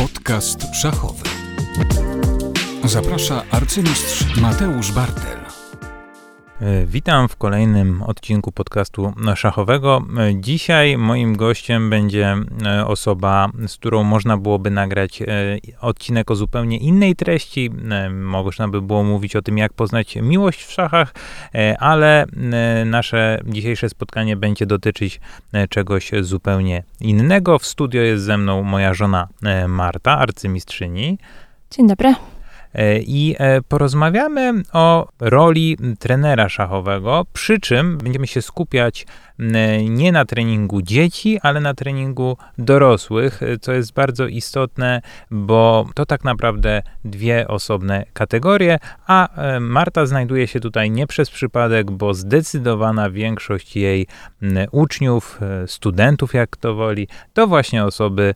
Podcast szachowy. Zaprasza arcymistrz Mateusz Bartel. E, witam w kolejnym odcinku podcastu szachowego. E, dzisiaj moim gościem będzie e, osoba, z którą można byłoby nagrać odcinek o zupełnie innej treści. Można by było mówić o tym, jak poznać miłość w szachach, ale nasze dzisiejsze spotkanie będzie dotyczyć czegoś zupełnie innego. W studio jest ze mną moja żona Marta, arcymistrzyni. Dzień dobry. E, i e, porozmawiamy o roli trenera szachowego, przy czym będziemy się skupiać nie na treningu dzieci, ale na treningu dorosłych, e, co jest bardzo istotne, bo to tak naprawdę dwie osobne kategorie, a Marta znajduje się tutaj nie przez przypadek, bo zdecydowana większość jej uczniów, studentów, jak to woli, to właśnie osoby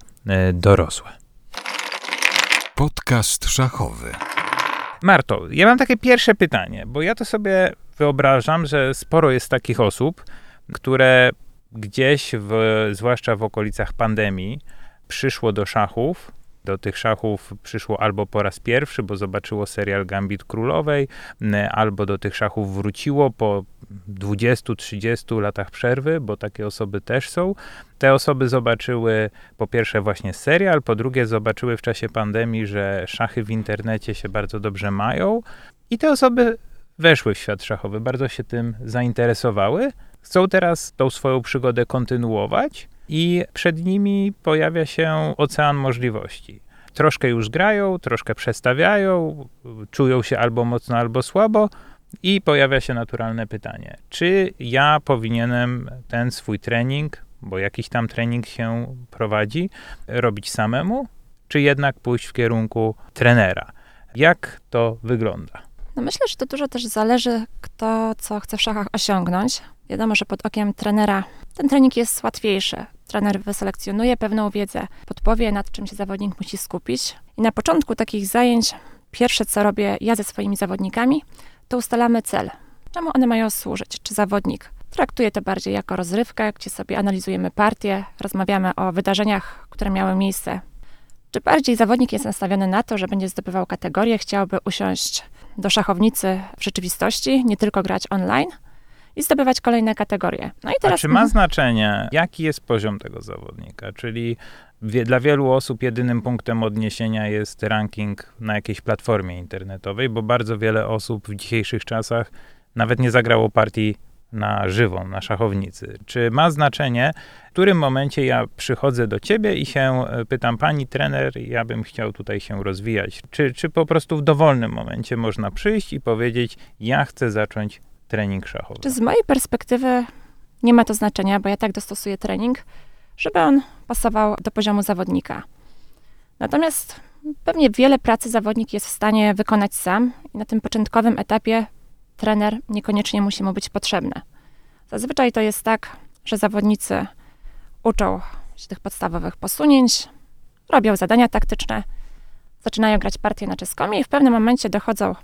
dorosłe. Podcast szachowy. Marto, ja mam takie pierwsze pytanie, bo ja to sobie wyobrażam, że sporo jest takich osób, które gdzieś, w, zwłaszcza w okolicach pandemii, przyszło do szachów. Do tych szachów przyszło albo po raz pierwszy, bo zobaczyło serial Gambit Królowej, albo do tych szachów wróciło po 20-30 latach przerwy, bo takie osoby też są. Te osoby zobaczyły po pierwsze właśnie serial, po drugie zobaczyły w czasie pandemii, że szachy w internecie się bardzo dobrze mają i te osoby weszły w świat szachowy, bardzo się tym zainteresowały. Chcą teraz tą swoją przygodę kontynuować i przed nimi pojawia się ocean możliwości. Troszkę już grają, troszkę przestawiają, czują się albo mocno, albo słabo, i pojawia się naturalne pytanie: czy ja powinienem ten swój trening, bo jakiś tam trening się prowadzi, robić samemu, czy jednak pójść w kierunku trenera? Jak to wygląda? No myślę, że to dużo też zależy, kto co chce w szachach osiągnąć. Wiadomo, że pod okiem trenera ten trening jest łatwiejszy. Trener wyselekcjonuje pewną wiedzę, podpowie, nad czym się zawodnik musi skupić. I na początku takich zajęć, pierwsze co robię ja ze swoimi zawodnikami, to ustalamy cel. Czemu one mają służyć? Czy zawodnik traktuje to bardziej jako rozrywkę, gdzie sobie analizujemy partię, rozmawiamy o wydarzeniach, które miały miejsce? Czy bardziej zawodnik jest nastawiony na to, że będzie zdobywał kategorię, chciałby usiąść do szachownicy w rzeczywistości, nie tylko grać online? I zdobywać kolejne kategorie. No i teraz... A czy ma znaczenie, jaki jest poziom tego zawodnika? Czyli wie, dla wielu osób jedynym punktem odniesienia jest ranking na jakiejś platformie internetowej, bo bardzo wiele osób w dzisiejszych czasach nawet nie zagrało partii na żywą, na szachownicy. Czy ma znaczenie, w którym momencie ja przychodzę do ciebie i się e, pytam, pani trener, ja bym chciał tutaj się rozwijać? Czy, czy po prostu w dowolnym momencie można przyjść i powiedzieć, ja chcę zacząć trening szachowy? Czy z mojej perspektywy nie ma to znaczenia, bo ja tak dostosuję trening, żeby on pasował do poziomu zawodnika. Natomiast pewnie wiele pracy zawodnik jest w stanie wykonać sam i na tym początkowym etapie trener niekoniecznie musi mu być potrzebny. Zazwyczaj to jest tak, że zawodnicy uczą się tych podstawowych posunięć, robią zadania taktyczne, zaczynają grać partię na czeskomie i w pewnym momencie dochodzą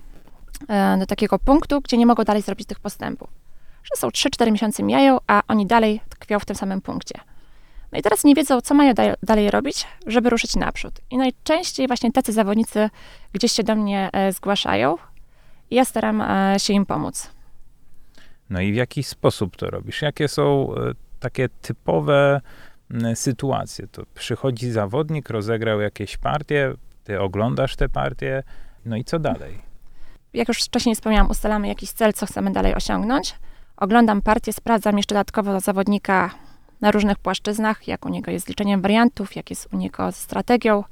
do takiego punktu, gdzie nie mogą dalej zrobić tych postępów. Że są 3-4 miesiące mijają, a oni dalej tkwią w tym samym punkcie. No i teraz nie wiedzą, co mają dalej robić, żeby ruszyć naprzód. I najczęściej właśnie tacy zawodnicy gdzieś się do mnie e, zgłaszają i ja staram e, się im pomóc. No i w jaki sposób to robisz? Jakie są e, takie typowe sytuacje? To przychodzi zawodnik, rozegrał jakieś partie, ty oglądasz te partie, no i co dalej? Jak już wcześniej wspomniałam, ustalamy jakiś cel, co chcemy dalej osiągnąć. Oglądam partię, sprawdzam jeszcze dodatkowo zawodnika na różnych płaszczyznach, jak u niego jest z liczeniem wariantów, jak jest u niego z strategią.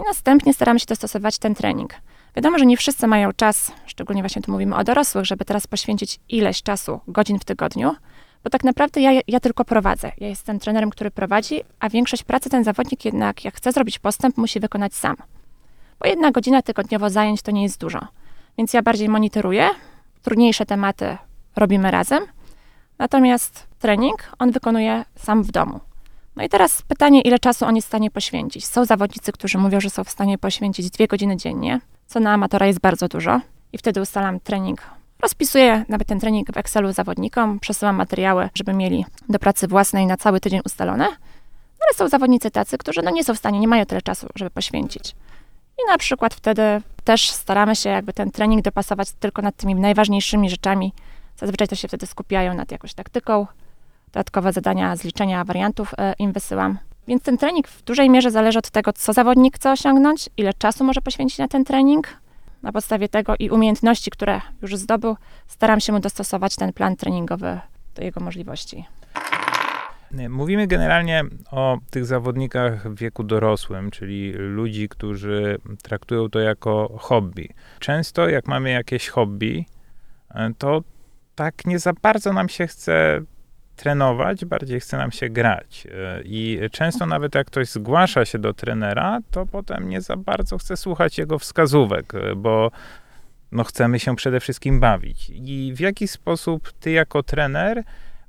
I następnie staramy się dostosować ten trening. Wiadomo, że nie wszyscy mają czas, szczególnie właśnie tu mówimy o dorosłych, żeby teraz poświęcić ileś czasu, godzin w tygodniu, bo tak naprawdę ja, ja tylko prowadzę. Ja jestem trenerem, który prowadzi, a większość pracy ten zawodnik jednak, jak chce zrobić postęp, musi wykonać sam. Bo jedna godzina tygodniowo zajęć to nie jest dużo. Więc ja bardziej monitoruję, trudniejsze tematy robimy razem, natomiast trening on wykonuje sam w domu. No i teraz pytanie, ile czasu on jest w stanie poświęcić. Są zawodnicy, którzy mówią, że są w stanie poświęcić dwie godziny dziennie, co na amatora jest bardzo dużo. I wtedy ustalam trening. Rozpisuję nawet ten trening w Excelu zawodnikom, przesyłam materiały, żeby mieli do pracy własnej na cały tydzień ustalone. Ale są zawodnicy tacy, którzy no nie są w stanie, nie mają tyle czasu, żeby poświęcić. I na przykład wtedy też staramy się jakby ten trening dopasować tylko nad tymi najważniejszymi rzeczami. Zazwyczaj to się wtedy skupiają nad jakąś taktyką. Dodatkowe zadania z liczenia wariantów e, im wysyłam. Więc ten trening w dużej mierze zależy od tego, co zawodnik chce osiągnąć, ile czasu może poświęcić na ten trening. Na podstawie tego i umiejętności, które już zdobył, staram się mu dostosować ten plan treningowy do jego możliwości. Mówimy generalnie o tych zawodnikach w wieku dorosłym, czyli ludzi, którzy traktują to jako hobby. Często, jak mamy jakieś hobby, e, to tak nie za bardzo nam się chce trenować, bardziej chce nam się grać. E, I często nawet jak ktoś zgłasza się do trenera, to potem nie za bardzo chce słuchać jego wskazówek, e, bo no chcemy się przede wszystkim bawić. I w jaki sposób ty jako trener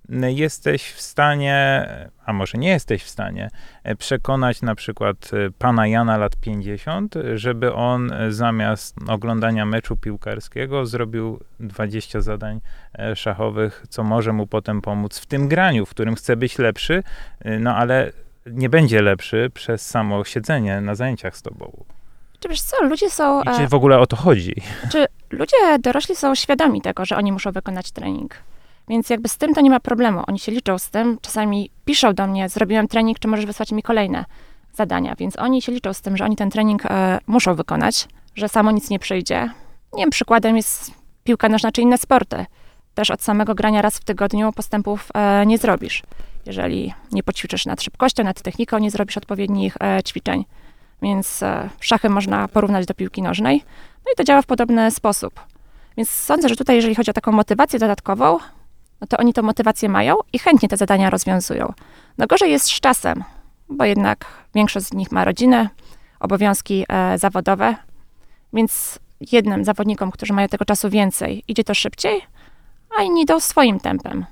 jesteś w stanie, a może nie jesteś w stanie, e, przekonać na przykład e, pana Jana lat 50, żeby on e, zamiast oglądania meczu piłkarskiego zrobił 20 zadań szachowych, co może mu potem pomóc w tym graniu, w którym chce być lepszy, no ale nie będzie lepszy przez samo siedzenie na zajęciach z tobą. Czy wiesz co, ludzie są... I czy w ogóle o to chodzi? Czy ludzie dorośli są świadomi tego, że oni muszą wykonać trening? Więc jakby z tym to nie ma problemu. Oni się liczą z tym. Czasami piszą do mnie, zrobiłem trening, czy możesz wysłać mi kolejne zadania. Więc oni się liczą z tym, że oni ten trening e, muszą wykonać, że samo nic nie przyjdzie. Nie wiem, przykładem jest piłka nożna czy inne sporty. Też od samego grania raz w tygodniu postępów e, nie zrobisz. Jeżeli nie poćwiczysz nad szybkością, nad techniką, nie zrobisz odpowiednich e, ćwiczeń. Więc szachy można porównać do piłki nożnej. No i to działa w podobny sposób. Więc sądzę, że tutaj, jeżeli chodzi o taką motywację dodatkową, no to oni tę motywację mają i chętnie te zadania rozwiązują. No gorzej jest z czasem, bo jednak większość z nich ma rodzinę, obowiązki e, zawodowe, więc jednym zawodnikom, którzy mają tego czasu więcej, idzie to szybciej, a inni idą swoim tempem.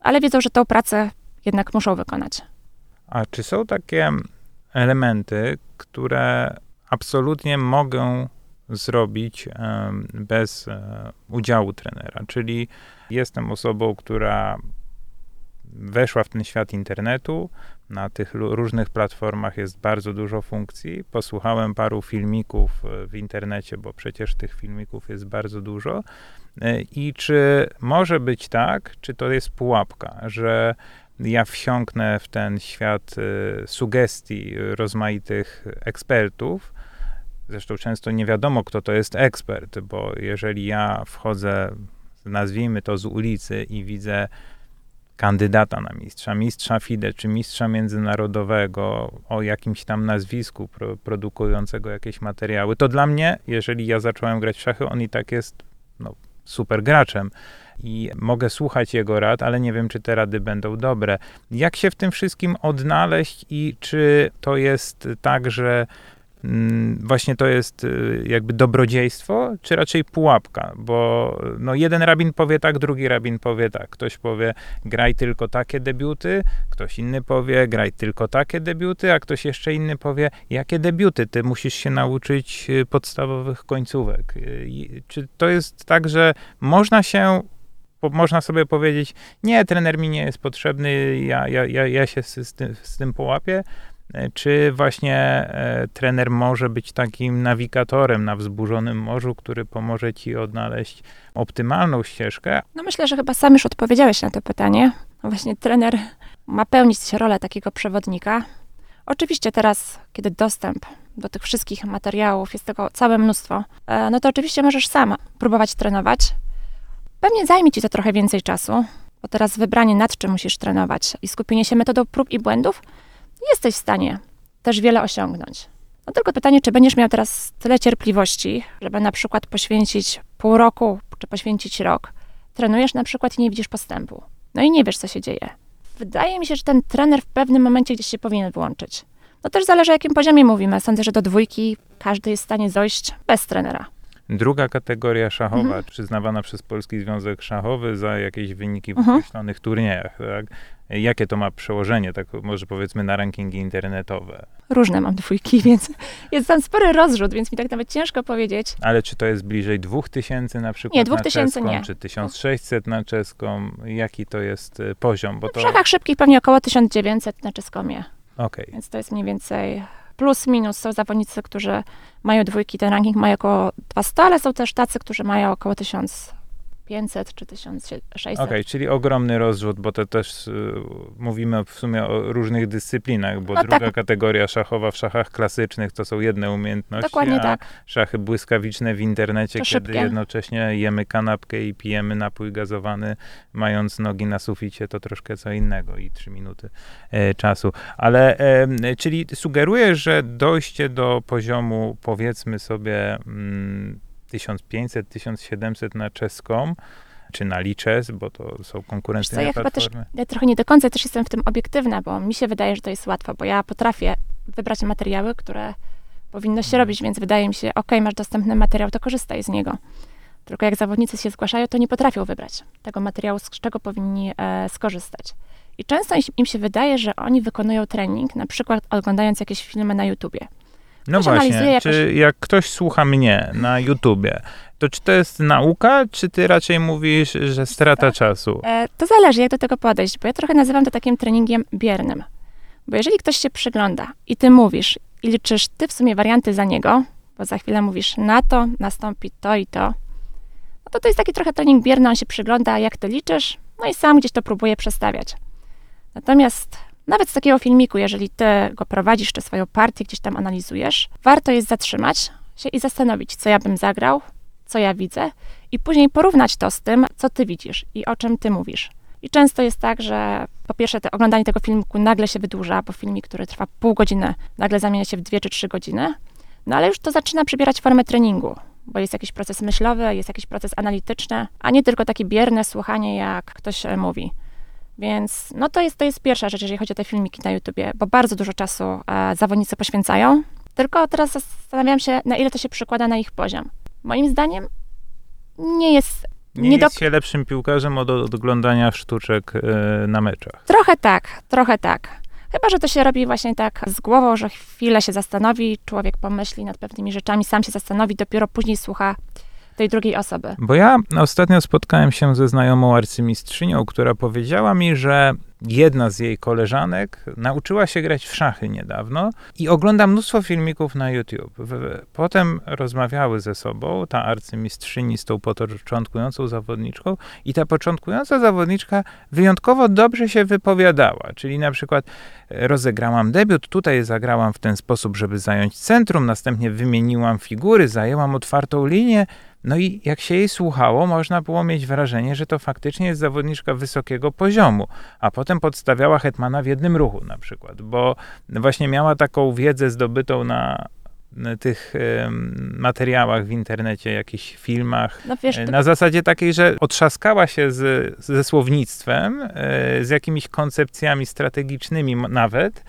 Ale wiedzą, że tą pracę jednak muszą wykonać. A czy są takie elementy, które absolutnie mogę zrobić bez e, udziału trenera? Czyli jestem osobą, która weszła w ten świat internetu. Na tych różnych platformach jest bardzo dużo funkcji. Posłuchałem paru filmików e, w internecie, bo przecież tych filmików jest bardzo dużo. E, I czy może być tak, czy to jest pułapka, że ja wsiąknę w ten świat e, sugestii rozmaitych ekspertów. Zresztą często nie wiadomo, kto to jest ekspert, bo jeżeli ja wchodzę, nazwijmy to z ulicy i widzę kandydata na mistrza, mistrza FIDE czy mistrza międzynarodowego o jakimś tam nazwisku pro, produkującego jakieś materiały, to dla mnie, jeżeli ja zacząłem grać w szachy, on i tak jest no, super graczem i mogę słuchać jego rad, ale nie wiem, czy te rady będą dobre. Jak się w tym wszystkim odnaleźć i czy to jest tak, że właśnie to jest y, jakby dobrodziejstwo, czy raczej pułapka? Bo no, jeden rabin powie tak, drugi rabin powie tak. Ktoś powie, graj tylko takie debiuty, ktoś inny powie, graj tylko takie debiuty, a ktoś jeszcze inny powie, jakie debiuty? Ty musisz się nauczyć y, podstawowych końcówek. Y, Czy to jest tak, że można się można sobie powiedzieć, nie, trener mi nie jest potrzebny, ja, ja, ja, ja się z, tym, z tym połapię, czy właśnie e, trener może być takim nawigatorem na wzburzonym morzu, który pomoże ci odnaleźć optymalną ścieżkę, No myślę, że chyba sam już odpowiedziałeś na to pytanie. No właśnie trener ma pełnić rolę takiego przewodnika. Oczywiście teraz, kiedy dostęp do tych wszystkich materiałów jest tego całe mnóstwo, e, no to oczywiście możesz sam próbować trenować. Pewnie zajmie ci to trochę więcej czasu, bo teraz wybranie nad czym musisz trenować i skupienie się metodą prób i błędów, jesteś w stanie też wiele osiągnąć. No tylko pytanie, czy będziesz miał teraz tyle cierpliwości, żeby na przykład poświęcić pół roku, czy poświęcić rok. Trenujesz na przykład i nie widzisz postępu. No i nie wiesz, co się dzieje. Wydaje mi się, że ten trener w pewnym momencie gdzieś się powinien włączyć. No też zależy, o jakim poziomie mówimy. Sądzę, że do dwójki każdy jest w stanie dojść bez trenera. Druga kategoria szachowa, Mhm. przyznawana przez Polski Związek Szachowy za jakieś wyniki w Mhm. określonych turniejach. Tak? Jakie to ma przełożenie, tak może powiedzmy, na rankingi internetowe? Różne mam dwójki, więc jest tam spory rozrzut, więc mi tak nawet ciężko powiedzieć. Ale czy to jest bliżej 2000 na przykład Nie, na 2000 czeską, nie. czy 1600 na czeską? Jaki to jest y, poziom? Bo W to szachach szybkich pewnie około 1900 na czeskomie. Okej. Więc to jest mniej więcej plus, minus. Są zawodnicy, którzy mają dwójki, ten ranking mają około 200, ale są też tacy, którzy mają około 1500 czy 1600. Okej, czyli ogromny rozrzut, bo to też y, mówimy w sumie o różnych dyscyplinach, bo No druga tak. kategoria szachowa w szachach klasycznych to są jedne umiejętności, Dokładnie a tak. szachy błyskawiczne w internecie, To kiedy szybkie. jednocześnie jemy kanapkę i pijemy napój gazowany, mając nogi na suficie, to troszkę co innego i trzy minuty e, czasu. Ale, czyli sugerujesz, że dojście do poziomu, powiedzmy sobie, mm, 1500-1700 na czeską, czy na liczes, bo to są Wiesz co, konkurencyjne ja chyba też platformy. ja trochę nie do końca też jestem w tym obiektywna, bo mi się wydaje, że to jest łatwo, bo ja potrafię wybrać materiały, które powinno się Mhm. robić, więc wydaje mi się, ok, masz dostępny materiał, to korzystaj z niego. Tylko jak zawodnicy się zgłaszają, to nie potrafią wybrać tego materiału, z czego powinni e, skorzystać. I często im się wydaje, że oni wykonują trening, na przykład oglądając jakieś filmy na YouTubie. No właśnie, jakoś- czy jak ktoś słucha mnie na YouTubie, to czy to jest nauka, czy ty raczej mówisz, że strata czasu? E, to zależy, jak do tego podejść, bo ja trochę nazywam to takim treningiem biernym. Bo jeżeli ktoś się przygląda i ty mówisz i liczysz ty w sumie warianty za niego, bo za chwilę mówisz na to, nastąpi to i to, no to to jest taki trochę trening bierny, on się przygląda, jak ty liczysz, no i sam gdzieś to próbuje przestawiać. Natomiast nawet z takiego filmiku, jeżeli ty go prowadzisz, czy swoją partię gdzieś tam analizujesz, warto jest zatrzymać się i zastanowić, co ja bym zagrał, co ja widzę, i później porównać to z tym, co ty widzisz i o czym ty mówisz. I często jest tak, że po pierwsze te oglądanie tego filmiku nagle się wydłuża, bo filmik, który trwa pół godziny, nagle zamienia się w dwie czy trzy godziny, no ale już to zaczyna przybierać formę treningu, bo jest jakiś proces myślowy, jest jakiś proces analityczny, a nie tylko takie bierne słuchanie, jak ktoś e, mówi. Więc no to jest, to jest pierwsza rzecz, jeżeli chodzi o te filmiki na YouTubie, bo bardzo dużo czasu e, zawodnicy poświęcają. Tylko teraz zastanawiam się, na ile to się przekłada na ich poziom. Moim zdaniem nie jest Nie, nie do- jest się lepszym piłkarzem od, od oglądania sztuczek e, na meczach. Trochę tak, trochę tak. Chyba, że to się robi właśnie tak z głową, że chwilę się zastanowi, człowiek pomyśli nad pewnymi rzeczami, sam się zastanowi, dopiero później słucha tej drugiej osoby. Bo ja ostatnio spotkałem się ze znajomą arcymistrzynią, która powiedziała mi, że jedna z jej koleżanek nauczyła się grać w szachy niedawno i ogląda mnóstwo filmików na YouTube. Potem rozmawiały ze sobą ta arcymistrzyni z tą początkującą zawodniczką i ta początkująca zawodniczka wyjątkowo dobrze się wypowiadała, czyli na przykład e, rozegrałam debiut, tutaj zagrałam w ten sposób, żeby zająć centrum, następnie wymieniłam figury, zajęłam otwartą linię, no i jak się jej słuchało, można było mieć wrażenie, że to faktycznie jest zawodniczka wysokiego poziomu, a potem podstawiała hetmana w jednym ruchu na przykład, bo właśnie miała taką wiedzę zdobytą na, tych materiałach w internecie, jakichś filmach, No wiesz, E, to, Na zasadzie takiej, że otrzaskała się z, ze słownictwem, e, z jakimiś koncepcjami strategicznymi nawet,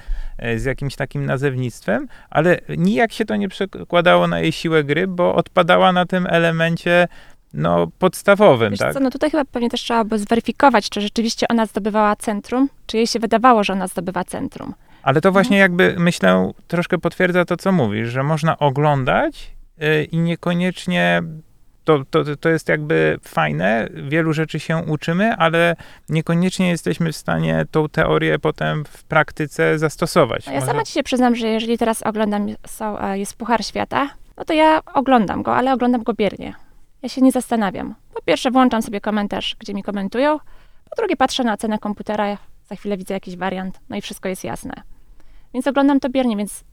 z jakimś takim nazewnictwem, ale nijak się to nie przekładało na jej siłę gry, bo odpadała na tym elemencie no, podstawowym, wiesz tak? co, no tutaj chyba pewnie też trzeba by zweryfikować, czy rzeczywiście ona zdobywała centrum, czy jej się wydawało, że ona zdobywa centrum. Ale to właśnie jakby, myślę, troszkę potwierdza to, co mówisz, że można oglądać y, i niekoniecznie to, to, to jest jakby fajne, wielu rzeczy się uczymy, ale niekoniecznie jesteśmy w stanie tą teorię potem w praktyce zastosować. No ja Może- sama ci się przyznam, że jeżeli teraz oglądam, są, e, jest Puchar Świata, no to ja oglądam go, ale oglądam go biernie. Ja się nie zastanawiam. Po pierwsze włączam sobie komentarz, gdzie mi komentują, po drugie patrzę na cenę komputera, za chwilę widzę jakiś wariant, no i wszystko jest jasne. Więc oglądam to biernie, więc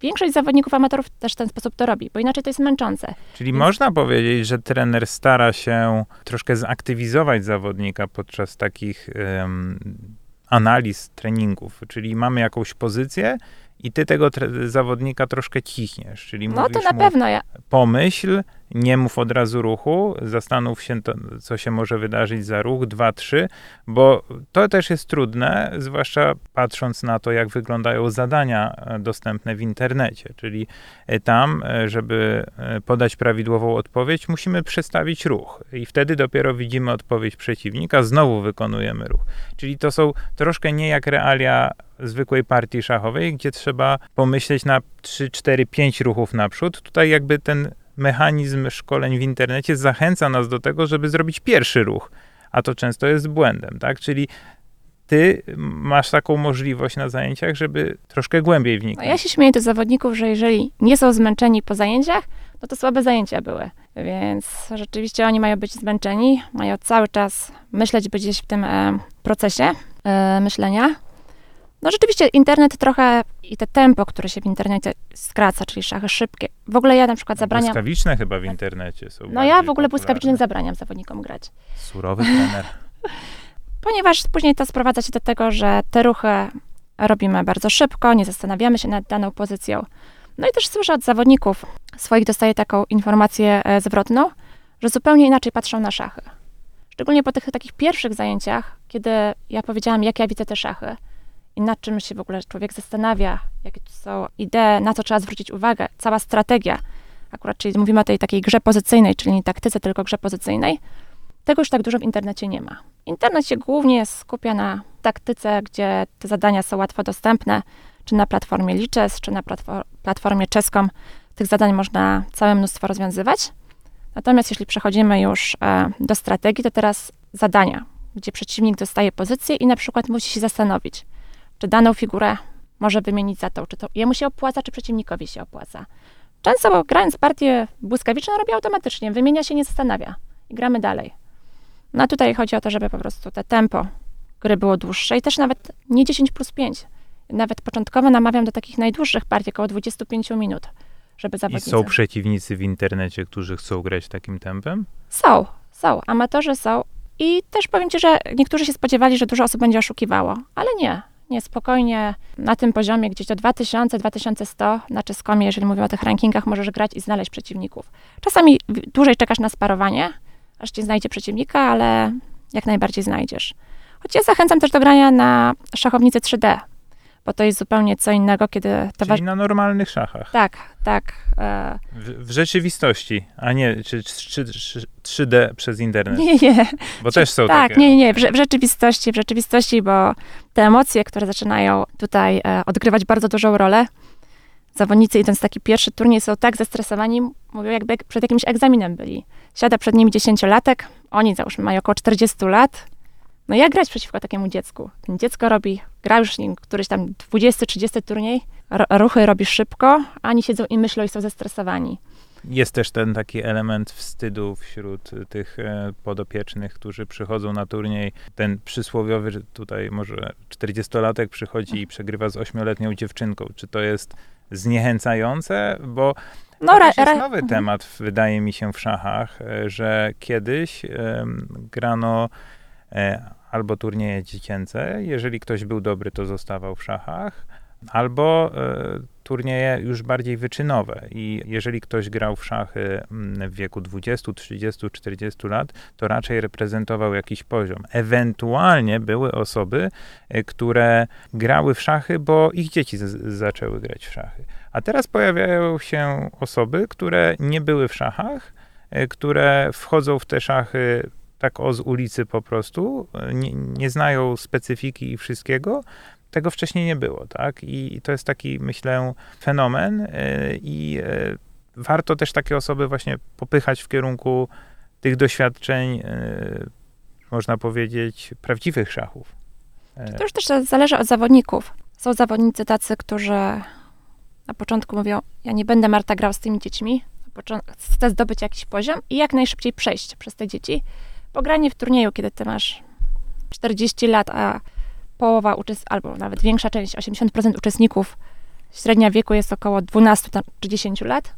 większość zawodników amatorów też w ten sposób to robi, bo inaczej to jest męczące. Czyli Więc- można powiedzieć, że trener stara się troszkę zaktywizować zawodnika podczas takich em, analiz treningów. Czyli mamy jakąś pozycję i ty tego zawodnika troszkę cichniesz. Czyli No to na mu, pewno ja, pomyśl, nie mów od razu ruchu, zastanów się, to, co się może wydarzyć za ruch, dwa, trzy, bo to też jest trudne, zwłaszcza patrząc na to, jak wyglądają zadania e, dostępne w internecie, czyli e, tam, e, żeby podać prawidłową odpowiedź, musimy przestawić ruch i wtedy dopiero widzimy odpowiedź przeciwnika, znowu wykonujemy ruch. Czyli to są troszkę nie jak realia zwykłej partii szachowej, gdzie trzeba pomyśleć na 3, 4, 5 ruchów naprzód. Tutaj jakby ten mechanizm szkoleń w internecie zachęca nas do tego, żeby zrobić pierwszy ruch, a to często jest błędem, tak? Czyli ty masz taką możliwość na zajęciach, żeby troszkę głębiej No, wniknąć. ja się śmieję do zawodników, że jeżeli nie są zmęczeni po zajęciach, no to słabe zajęcia były. Więc rzeczywiście oni mają być zmęczeni, mają cały czas myśleć, być gdzieś w tym e, procesie e, myślenia. No rzeczywiście internet trochę i te tempo, które się w internecie skraca, czyli szachy szybkie. W ogóle ja na przykład zabraniam, Błyskawiczne chyba w internecie są. no ja w ogóle błyskawicznych zabraniam zawodnikom grać. Surowy trener. Ponieważ później to sprowadza się do tego, że te ruchy robimy bardzo szybko, nie zastanawiamy się nad daną pozycją. No i też słyszę od zawodników swoich, dostaję taką informację e, zwrotną, że zupełnie inaczej patrzą na szachy. Szczególnie po tych takich pierwszych zajęciach, kiedy ja powiedziałam, jak ja widzę te szachy i nad czym się w ogóle człowiek zastanawia, jakie tu są idee, na co trzeba zwrócić uwagę, cała strategia. Akurat, czyli mówimy o tej takiej grze pozycyjnej, czyli nie taktyce, tylko grze pozycyjnej. Tego już tak dużo w internecie nie ma. Internet się głównie skupia na taktyce, gdzie te zadania są łatwo dostępne, czy na platformie Lichess, czy na platfor- platformie czeską. Tych zadań można całe mnóstwo rozwiązywać. Natomiast jeśli przechodzimy już e, do strategii, to teraz zadania, gdzie przeciwnik dostaje pozycję i na przykład musi się zastanowić, czy daną figurę może wymienić za tą, czy to jemu się opłaca, czy przeciwnikowi się opłaca. Często grając partię błyskawiczną robi automatycznie, wymienia się, nie zastanawia i gramy dalej. No a tutaj chodzi o to, żeby po prostu te tempo gry było dłuższe i też nawet nie 10 plus 5. Nawet początkowo namawiam do takich najdłuższych partii, około 25 minut, żeby I zawodnicy... są przeciwnicy w internecie, którzy chcą grać takim tempem? Są, są. Amatorzy są. I też powiem Ci, że niektórzy się spodziewali, że dużo osób będzie oszukiwało, ale nie. Nie, spokojnie na tym poziomie gdzieś do 2000-2100 na czeskomie, jeżeli mówimy o tych rankingach, możesz grać i znaleźć przeciwników. Czasami dłużej czekasz na sparowanie, aż ci znajdzie przeciwnika, ale jak najbardziej znajdziesz. Choć ja zachęcam też do grania na szachownicy 3D, bo to jest zupełnie co innego, kiedy to Czyli na normalnych szachach. Tak, tak. E, W, w rzeczywistości, a nie czy, czy, czy, 3D przez internet. nie, nie. Bo też są tak, takie. nie, nie, w, w rzeczywistości, w rzeczywistości, bo te emocje, które zaczynają tutaj e, odgrywać bardzo dużą rolę, zawodnicy idąc taki pierwszy turniej są tak zestresowani, mówią jakby jak przed jakimś egzaminem byli. Siada przed nimi dziesięciolatek, oni załóżmy mają około 40 lat, no jak grać przeciwko takiemu dziecku? Dziecko robi, gra już któryś tam 20-30 turniej, ruchy robi szybko, a oni siedzą i myślą i są zestresowani. Jest też ten taki element wstydu wśród tych e, podopiecznych, którzy przychodzą na turniej. Ten przysłowiowy, tutaj może 40-latek przychodzi i przegrywa z 8-letnią dziewczynką. Czy to jest zniechęcające? Bo No, to jest nowy temat, wydaje mi się, w szachach, e, że kiedyś grano e, albo turnieje dziecięce, jeżeli ktoś był dobry, to zostawał w szachach, albo e, turnieje już bardziej wyczynowe. I jeżeli ktoś grał w szachy mm, w wieku 20, 30, 40 lat, to raczej reprezentował jakiś poziom. Ewentualnie były osoby, e, które grały w szachy, bo ich dzieci zaczęły grać w szachy. A teraz pojawiają się osoby, które nie były w szachach, e, które wchodzą w te szachy tak o z ulicy po prostu, e, nie, nie znają specyfiki i wszystkiego. Tego wcześniej nie było, tak? I to jest taki, myślę, fenomen e, i e, warto też takie osoby właśnie popychać w kierunku tych doświadczeń, można powiedzieć, prawdziwych szachów. To już też zależy od zawodników. Są zawodnicy tacy, którzy na początku mówią, ja nie będę Marta grał z tymi dziećmi, chcę zdobyć jakiś poziom i jak najszybciej przejść przez te dzieci. Bo granie w turnieju, kiedy ty masz 40 lat, a połowa uczestników, albo nawet większa część, 80% uczestników, średnia wieku jest około 12 tam, czy 10 lat,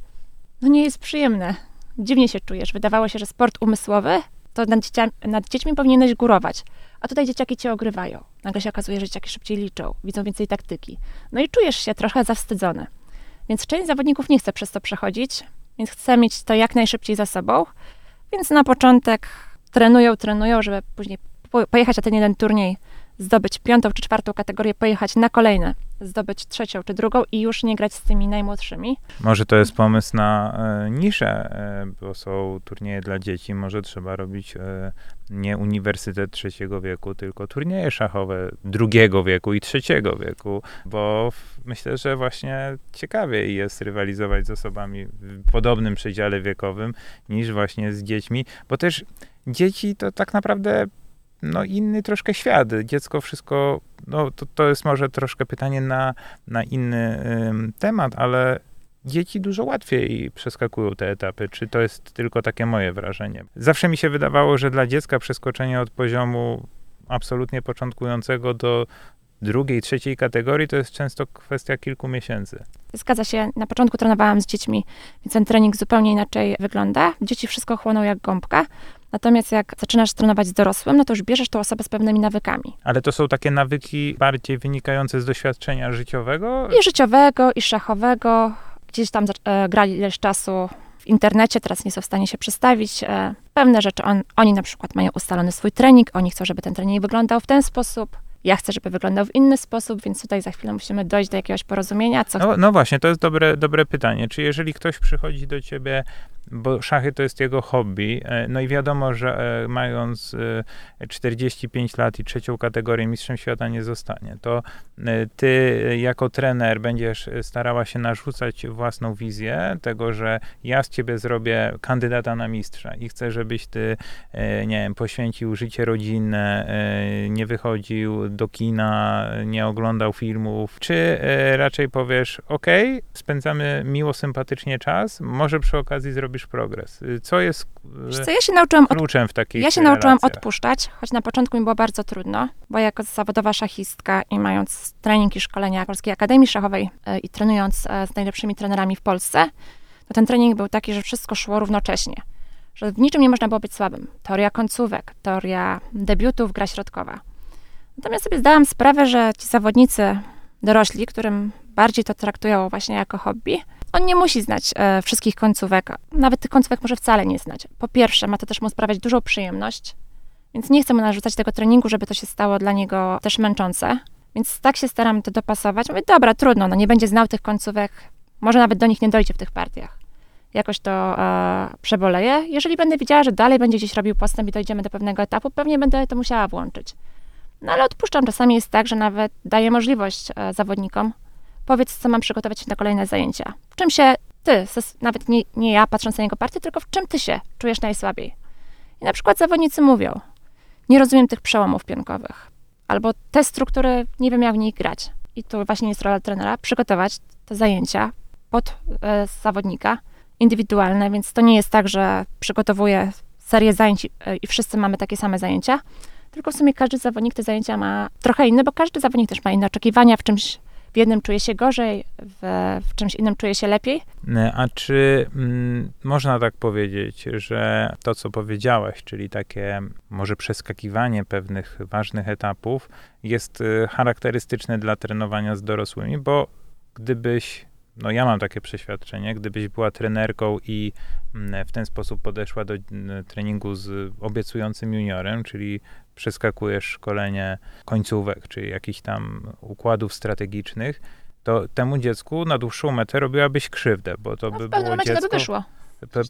no nie jest przyjemne. Dziwnie się czujesz. Wydawało się, że sport umysłowy to nad, dziecia- nad dziećmi powinieneś górować. A tutaj dzieciaki cię ogrywają. Nagle się okazuje, że dzieciaki szybciej liczą, widzą więcej taktyki. No i czujesz się trochę zawstydzony. Więc część zawodników nie chce przez to przechodzić, więc chce mieć to jak najszybciej za sobą. Więc na początek trenują, trenują, żeby później po- pojechać na ten jeden turniej, zdobyć piątą czy czwartą kategorię, pojechać na kolejne, zdobyć trzecią czy drugą i już nie grać z tymi najmłodszymi. Może to jest pomysł na e, niszę, e, bo są turnieje dla dzieci. Może trzeba robić e, nie uniwersytet trzeciego wieku, tylko turnieje szachowe drugiego wieku i trzeciego wieku, bo myślę, że właśnie ciekawiej jest rywalizować z osobami w podobnym przedziale wiekowym niż właśnie z dziećmi, bo też dzieci to tak naprawdę no, inny troszkę świat. Dziecko wszystko, no, to, to jest może troszkę pytanie na, na inny ym, temat, ale dzieci dużo łatwiej przeskakują te etapy. Czy to jest tylko takie moje wrażenie? Zawsze mi się wydawało, że dla dziecka przeskoczenie od poziomu absolutnie początkującego do drugiej, trzeciej kategorii to jest często kwestia kilku miesięcy. Zgadza się, na początku trenowałam z dziećmi, więc ten trening zupełnie inaczej wygląda. Dzieci wszystko chłoną jak gąbka. Natomiast jak zaczynasz trenować z dorosłym, no to już bierzesz tą osobę z pewnymi nawykami. Ale to są takie nawyki bardziej wynikające z doświadczenia życiowego? I życiowego, i szachowego. Gdzieś tam e, grali ileś czasu w internecie, teraz nie są w stanie się przestawić. E, pewne rzeczy, on, oni na przykład mają ustalony swój trening, oni chcą, żeby ten trening wyglądał w ten sposób. Ja chcę, żeby wyglądał w inny sposób, więc tutaj za chwilę musimy dojść do jakiegoś porozumienia. Co No, no właśnie, to jest dobre, dobre pytanie. Czy jeżeli ktoś przychodzi do ciebie, bo szachy to jest jego hobby, e, no i wiadomo, że e, mając e, 45 lat i trzecią kategorię mistrzem świata nie zostanie, to e, ty e, jako trener będziesz e, starała się narzucać własną wizję tego, że ja z ciebie zrobię kandydata na mistrza i chcę, żebyś ty, e, nie wiem, poświęcił życie rodzinne, e, nie wychodził do kina, nie oglądał filmów, czy e, raczej powiesz, ok, spędzamy miło, sympatycznie czas, może przy okazji zrobisz progres. Y, Co jest e, Wiesz co, ja się nauczyłam kluczem w takich Ja się nauczyłam relacjach? odpuszczać, choć na początku mi było bardzo trudno, bo jako zawodowa szachistka i mając trening i szkolenia Polskiej Akademii Szachowej e, i trenując e, z najlepszymi trenerami w Polsce, to ten trening był taki, że wszystko szło równocześnie. Że w niczym nie można było być słabym. Teoria końcówek, teoria debiutów, gra środkowa. Natomiast sobie zdałam sprawę, że ci zawodnicy dorośli, którym bardziej to traktują właśnie jako hobby, on nie musi znać e, wszystkich końcówek, nawet tych końcówek może wcale nie znać. Po pierwsze, ma to też mu sprawiać dużą przyjemność, więc nie chcę mu narzucać tego treningu, żeby to się stało dla niego też męczące. Więc tak się staram to dopasować. Mówię, dobra, trudno, no nie będzie znał tych końcówek, może nawet do nich nie dojdzie w tych partiach. Jakoś to e, przeboleję. Jeżeli będę widziała, że dalej będzie gdzieś robił postęp i dojdziemy do pewnego etapu, pewnie będę to musiała włączyć. No ale odpuszczam. Czasami jest tak, że nawet daję możliwość e, zawodnikom, powiedz, co mam przygotować na kolejne zajęcia. W czym się ty, nawet nie, nie ja patrząc na jego partię, tylko w czym ty się czujesz najsłabiej. I na przykład zawodnicy mówią, nie rozumiem tych przełomów pionkowych, albo te struktury, nie wiem jak w nich grać. I tu właśnie jest rola trenera, przygotować te zajęcia pod e, zawodnika, indywidualne, więc to nie jest tak, że przygotowuję serię zajęć e, i wszyscy mamy takie same zajęcia, tylko w sumie każdy zawodnik te zajęcia ma trochę inne, bo każdy zawodnik też ma inne oczekiwania, w czymś w jednym czuje się gorzej, w, w czymś innym czuje się lepiej. E, A czy mm, można tak powiedzieć, że to, co powiedziałaś, czyli takie może przeskakiwanie pewnych ważnych etapów, jest y, charakterystyczne dla trenowania z dorosłymi, bo gdybyś, no ja mam takie przeświadczenie, gdybyś była trenerką i mm, w ten sposób podeszła do mm, treningu z obiecującym juniorem, czyli przeskakujesz szkolenie końcówek, czy jakichś tam układów strategicznych, to temu dziecku na dłuższą metę robiłabyś krzywdę, bo to No, by było dziecko... to by wyszło.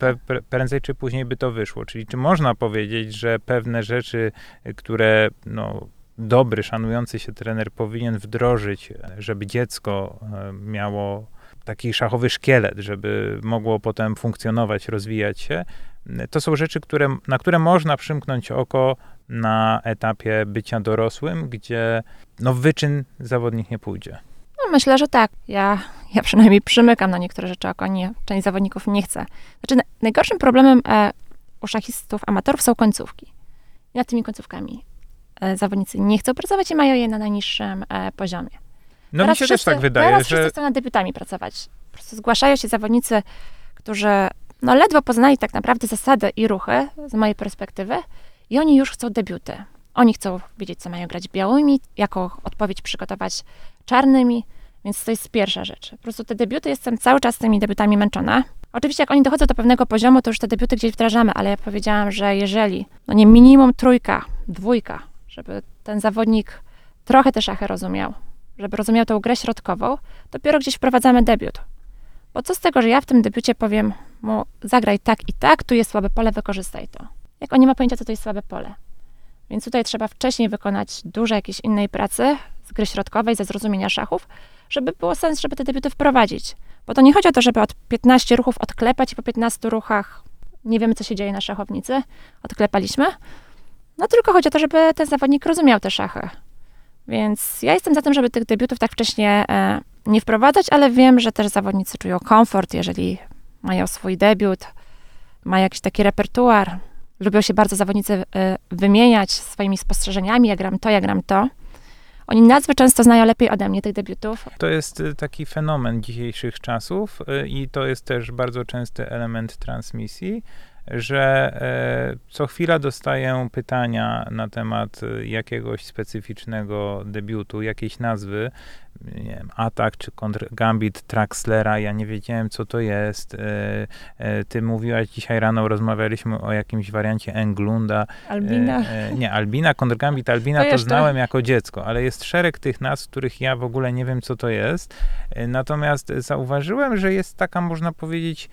Pe, pe, prędzej czy później by to wyszło. Czyli czy można powiedzieć, że pewne rzeczy, które no, dobry, szanujący się trener powinien wdrożyć, żeby dziecko e, miało taki szachowy szkielet, żeby mogło potem funkcjonować, rozwijać się, to są rzeczy, które, na które można przymknąć oko na etapie bycia dorosłym, gdzie no, wyczyn zawodnik nie pójdzie. No, myślę, że tak. Ja, ja przynajmniej przymykam na niektóre rzeczy oko, nie, część zawodników nie chce. Znaczy, na, najgorszym problemem e, u szachistów amatorów są końcówki. I nad tymi końcówkami e, zawodnicy nie chcą pracować i mają je na najniższym e, poziomie. No Teraz mi się też wszyscy- tak wydaje, teraz że wszyscy chcą nad debiutami pracować. Po prostu zgłaszają się zawodnicy, którzy no, ledwo poznali tak naprawdę zasady i ruchy z mojej perspektywy i oni już chcą debiuty. Oni chcą wiedzieć, co mają grać białymi, jaką odpowiedź przygotować czarnymi, więc to jest pierwsza rzecz. Po prostu te debiuty, jestem cały czas tymi debiutami męczona. Oczywiście jak oni dochodzą do pewnego poziomu, to już te debiuty gdzieś wdrażamy, ale ja powiedziałam, że jeżeli, no nie minimum trójka, dwójka, żeby ten zawodnik trochę te szachy rozumiał, żeby rozumiał tą grę środkową, dopiero gdzieś wprowadzamy debiut. Bo co z tego, że ja w tym debiucie powiem mu zagraj tak i tak, tu jest słabe pole, wykorzystaj to. Jak on nie ma pojęcia, co to jest słabe pole. Więc tutaj trzeba wcześniej wykonać dużo jakiejś innej pracy z gry środkowej, ze zrozumienia szachów, żeby było sens, żeby te debiuty wprowadzić. Bo to nie chodzi o to, żeby od 15 ruchów odklepać i po 15 ruchach nie wiemy, co się dzieje na szachownicy. Odklepaliśmy. No tylko chodzi o to, żeby ten zawodnik rozumiał te szachy. Więc ja jestem za tym, żeby tych debiutów tak wcześnie e, nie wprowadzać, ale wiem, że też zawodnicy czują komfort, jeżeli mają swój debiut, mają jakiś taki repertuar. Lubią się bardzo zawodnicy e, wymieniać swoimi spostrzeżeniami, ja gram to, ja gram to. Oni nazwy często znają lepiej ode mnie tych debiutów. To jest y, taki fenomen dzisiejszych czasów i to jest też bardzo częsty element transmisji, że e, co chwila dostaję pytania na temat y, jakiegoś specyficznego debiutu, jakiejś nazwy, nie wiem, atak czy kontr gambit Traxlera, ja nie wiedziałem co to jest. E, e, ty mówiłaś dzisiaj rano, rozmawialiśmy o jakimś wariancie Englunda. Albina. E, e, nie, Albina, kontrgambit Albina To to, jeszcze. znałem jako dziecko, ale jest szereg tych nazw, których ja w ogóle nie wiem co to jest. E, Natomiast zauważyłem, że jest taka, można powiedzieć,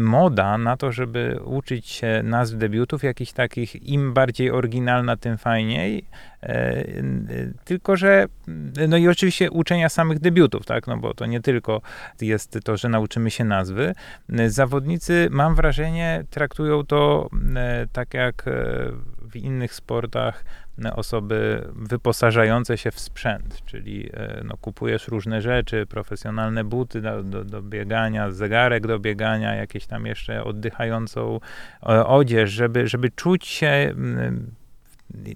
moda na to, żeby uczyć się nazw debiutów, jakichś takich, im bardziej oryginalna, tym fajniej. E, Tylko, że no i oczywiście uczenia samych debiutów, tak, no bo to nie tylko jest to, że nauczymy się nazwy. Zawodnicy, mam wrażenie, traktują to e, tak jak e, w innych sportach osoby wyposażające się w sprzęt, czyli no, kupujesz różne rzeczy, profesjonalne buty do, do, do biegania, zegarek do biegania, jakieś tam jeszcze oddychającą odzież, żeby, żeby czuć się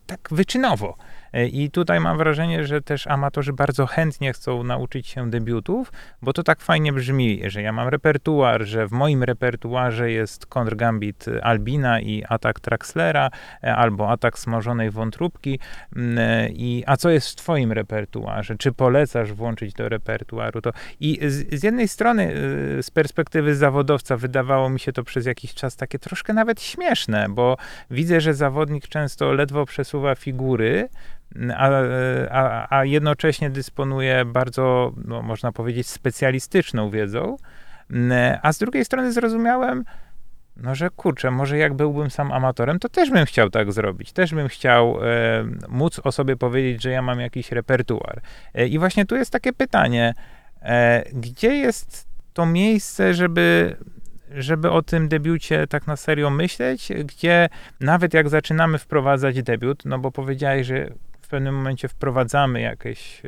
tak wyczynowo. E, I tutaj mam wrażenie, że też amatorzy bardzo chętnie chcą nauczyć się debiutów, bo to tak fajnie brzmi, że ja mam repertuar, że w moim repertuarze jest kontrgambit Albina i atak Traxlera, e, albo atak smażonej wątróbki. Mm, e, I, a co jest w twoim repertuarze? Czy polecasz włączyć do repertuaru to? I z, z jednej strony, z perspektywy zawodowca, wydawało mi się to przez jakiś czas takie troszkę nawet śmieszne, bo widzę, że zawodnik często ledwo przesuwa figury, a, a, a jednocześnie dysponuje bardzo, no, można powiedzieć, specjalistyczną wiedzą. A z drugiej strony zrozumiałem, no że kurczę, może jak byłbym sam amatorem, to też bym chciał tak zrobić. Też bym chciał e, móc o sobie powiedzieć, że ja mam jakiś repertuar. E, I właśnie tu jest takie pytanie, e, gdzie jest to miejsce, żeby żeby o tym debiucie tak na serio myśleć, gdzie nawet jak zaczynamy wprowadzać debiut, no bo powiedziałeś, że w pewnym momencie wprowadzamy jakiś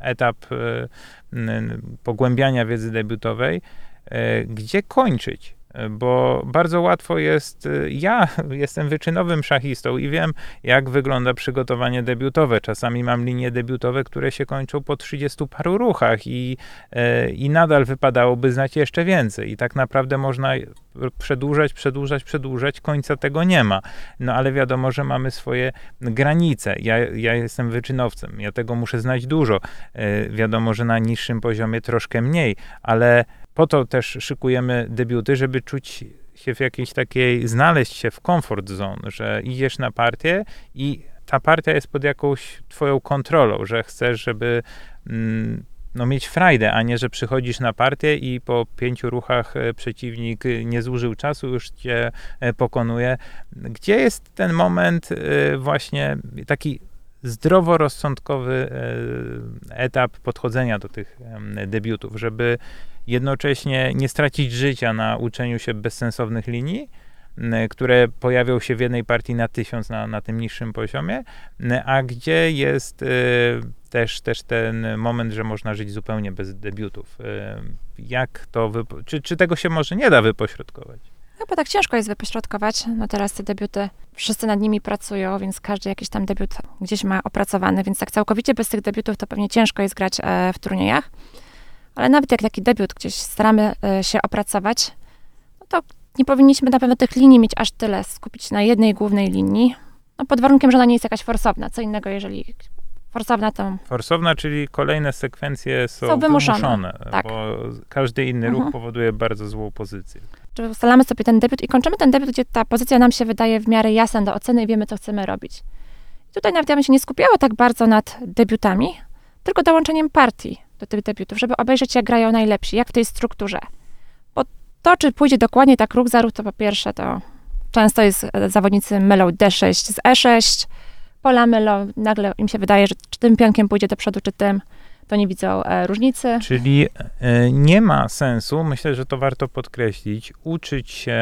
etap e, pogłębiania wiedzy debiutowej, e, gdzie kończyć? Bo bardzo łatwo jest, e, ja jestem wyczynowym szachistą i wiem, jak wygląda przygotowanie debiutowe. Czasami mam linie debiutowe, które się kończą po 30 paru ruchach i, e, i nadal wypadałoby znać jeszcze więcej. I tak naprawdę można przedłużać, przedłużać, przedłużać, końca tego nie ma. No ale wiadomo, że mamy swoje granice. Ja, ja jestem wyczynowcem, ja tego muszę znać dużo. E, Wiadomo, że na niższym poziomie troszkę mniej, ale po to też szykujemy debiuty, żeby czuć się w jakiejś takiej, znaleźć się w comfort zone, że idziesz na partię i ta partia jest pod jakąś twoją kontrolą, że chcesz, żeby mm, no, mieć frajdę, a nie, że przychodzisz na partię i po pięciu ruchach e, przeciwnik nie zużył czasu, już cię e, pokonuje. Gdzie jest ten moment e, właśnie taki zdroworozsądkowy e, etap podchodzenia do tych debiutów, żeby jednocześnie nie stracić życia na uczeniu się bezsensownych linii, które pojawią się w jednej partii na tysiąc na, na tym niższym poziomie, a gdzie jest e, też, też ten moment, że można żyć zupełnie bez debiutów. E, Jak to, czy, czy tego się może nie da wypośrodkować? Bo tak ciężko jest wypośrodkować. No teraz te debiuty, wszyscy nad nimi pracują, więc każdy jakiś tam debiut gdzieś ma opracowany, więc tak całkowicie bez tych debiutów to pewnie ciężko jest grać e, w turniejach. Ale nawet jak taki debiut gdzieś staramy e, się opracować, no to nie powinniśmy na pewno tych linii mieć aż tyle, skupić na jednej głównej linii. No pod warunkiem, że ona nie jest jakaś forsowna. Co innego, jeżeli forsowna, to Forsowna, czyli kolejne sekwencje są, Są wymuszone, wymuszone, tak. bo każdy inny Mhm. ruch powoduje bardzo złą pozycję. Czy ustalamy sobie ten debiut i kończymy ten debiut, gdzie ta pozycja nam się wydaje w miarę jasna do oceny i wiemy, co chcemy robić. I tutaj nawet ja bym się nie skupiała tak bardzo nad debiutami, tylko dołączeniem partii do tych debiutów, żeby obejrzeć, jak grają najlepsi, jak w tej strukturze. Bo to, czy pójdzie dokładnie tak ruch za ruch, to po pierwsze, to często jest, e, zawodnicy mylą D6 z E6, pola mylą, nagle im się wydaje, że czy tym pionkiem pójdzie do przodu, czy tym, to nie widzą e, różnicy. Czyli e, nie ma sensu, myślę, że to warto podkreślić, uczyć się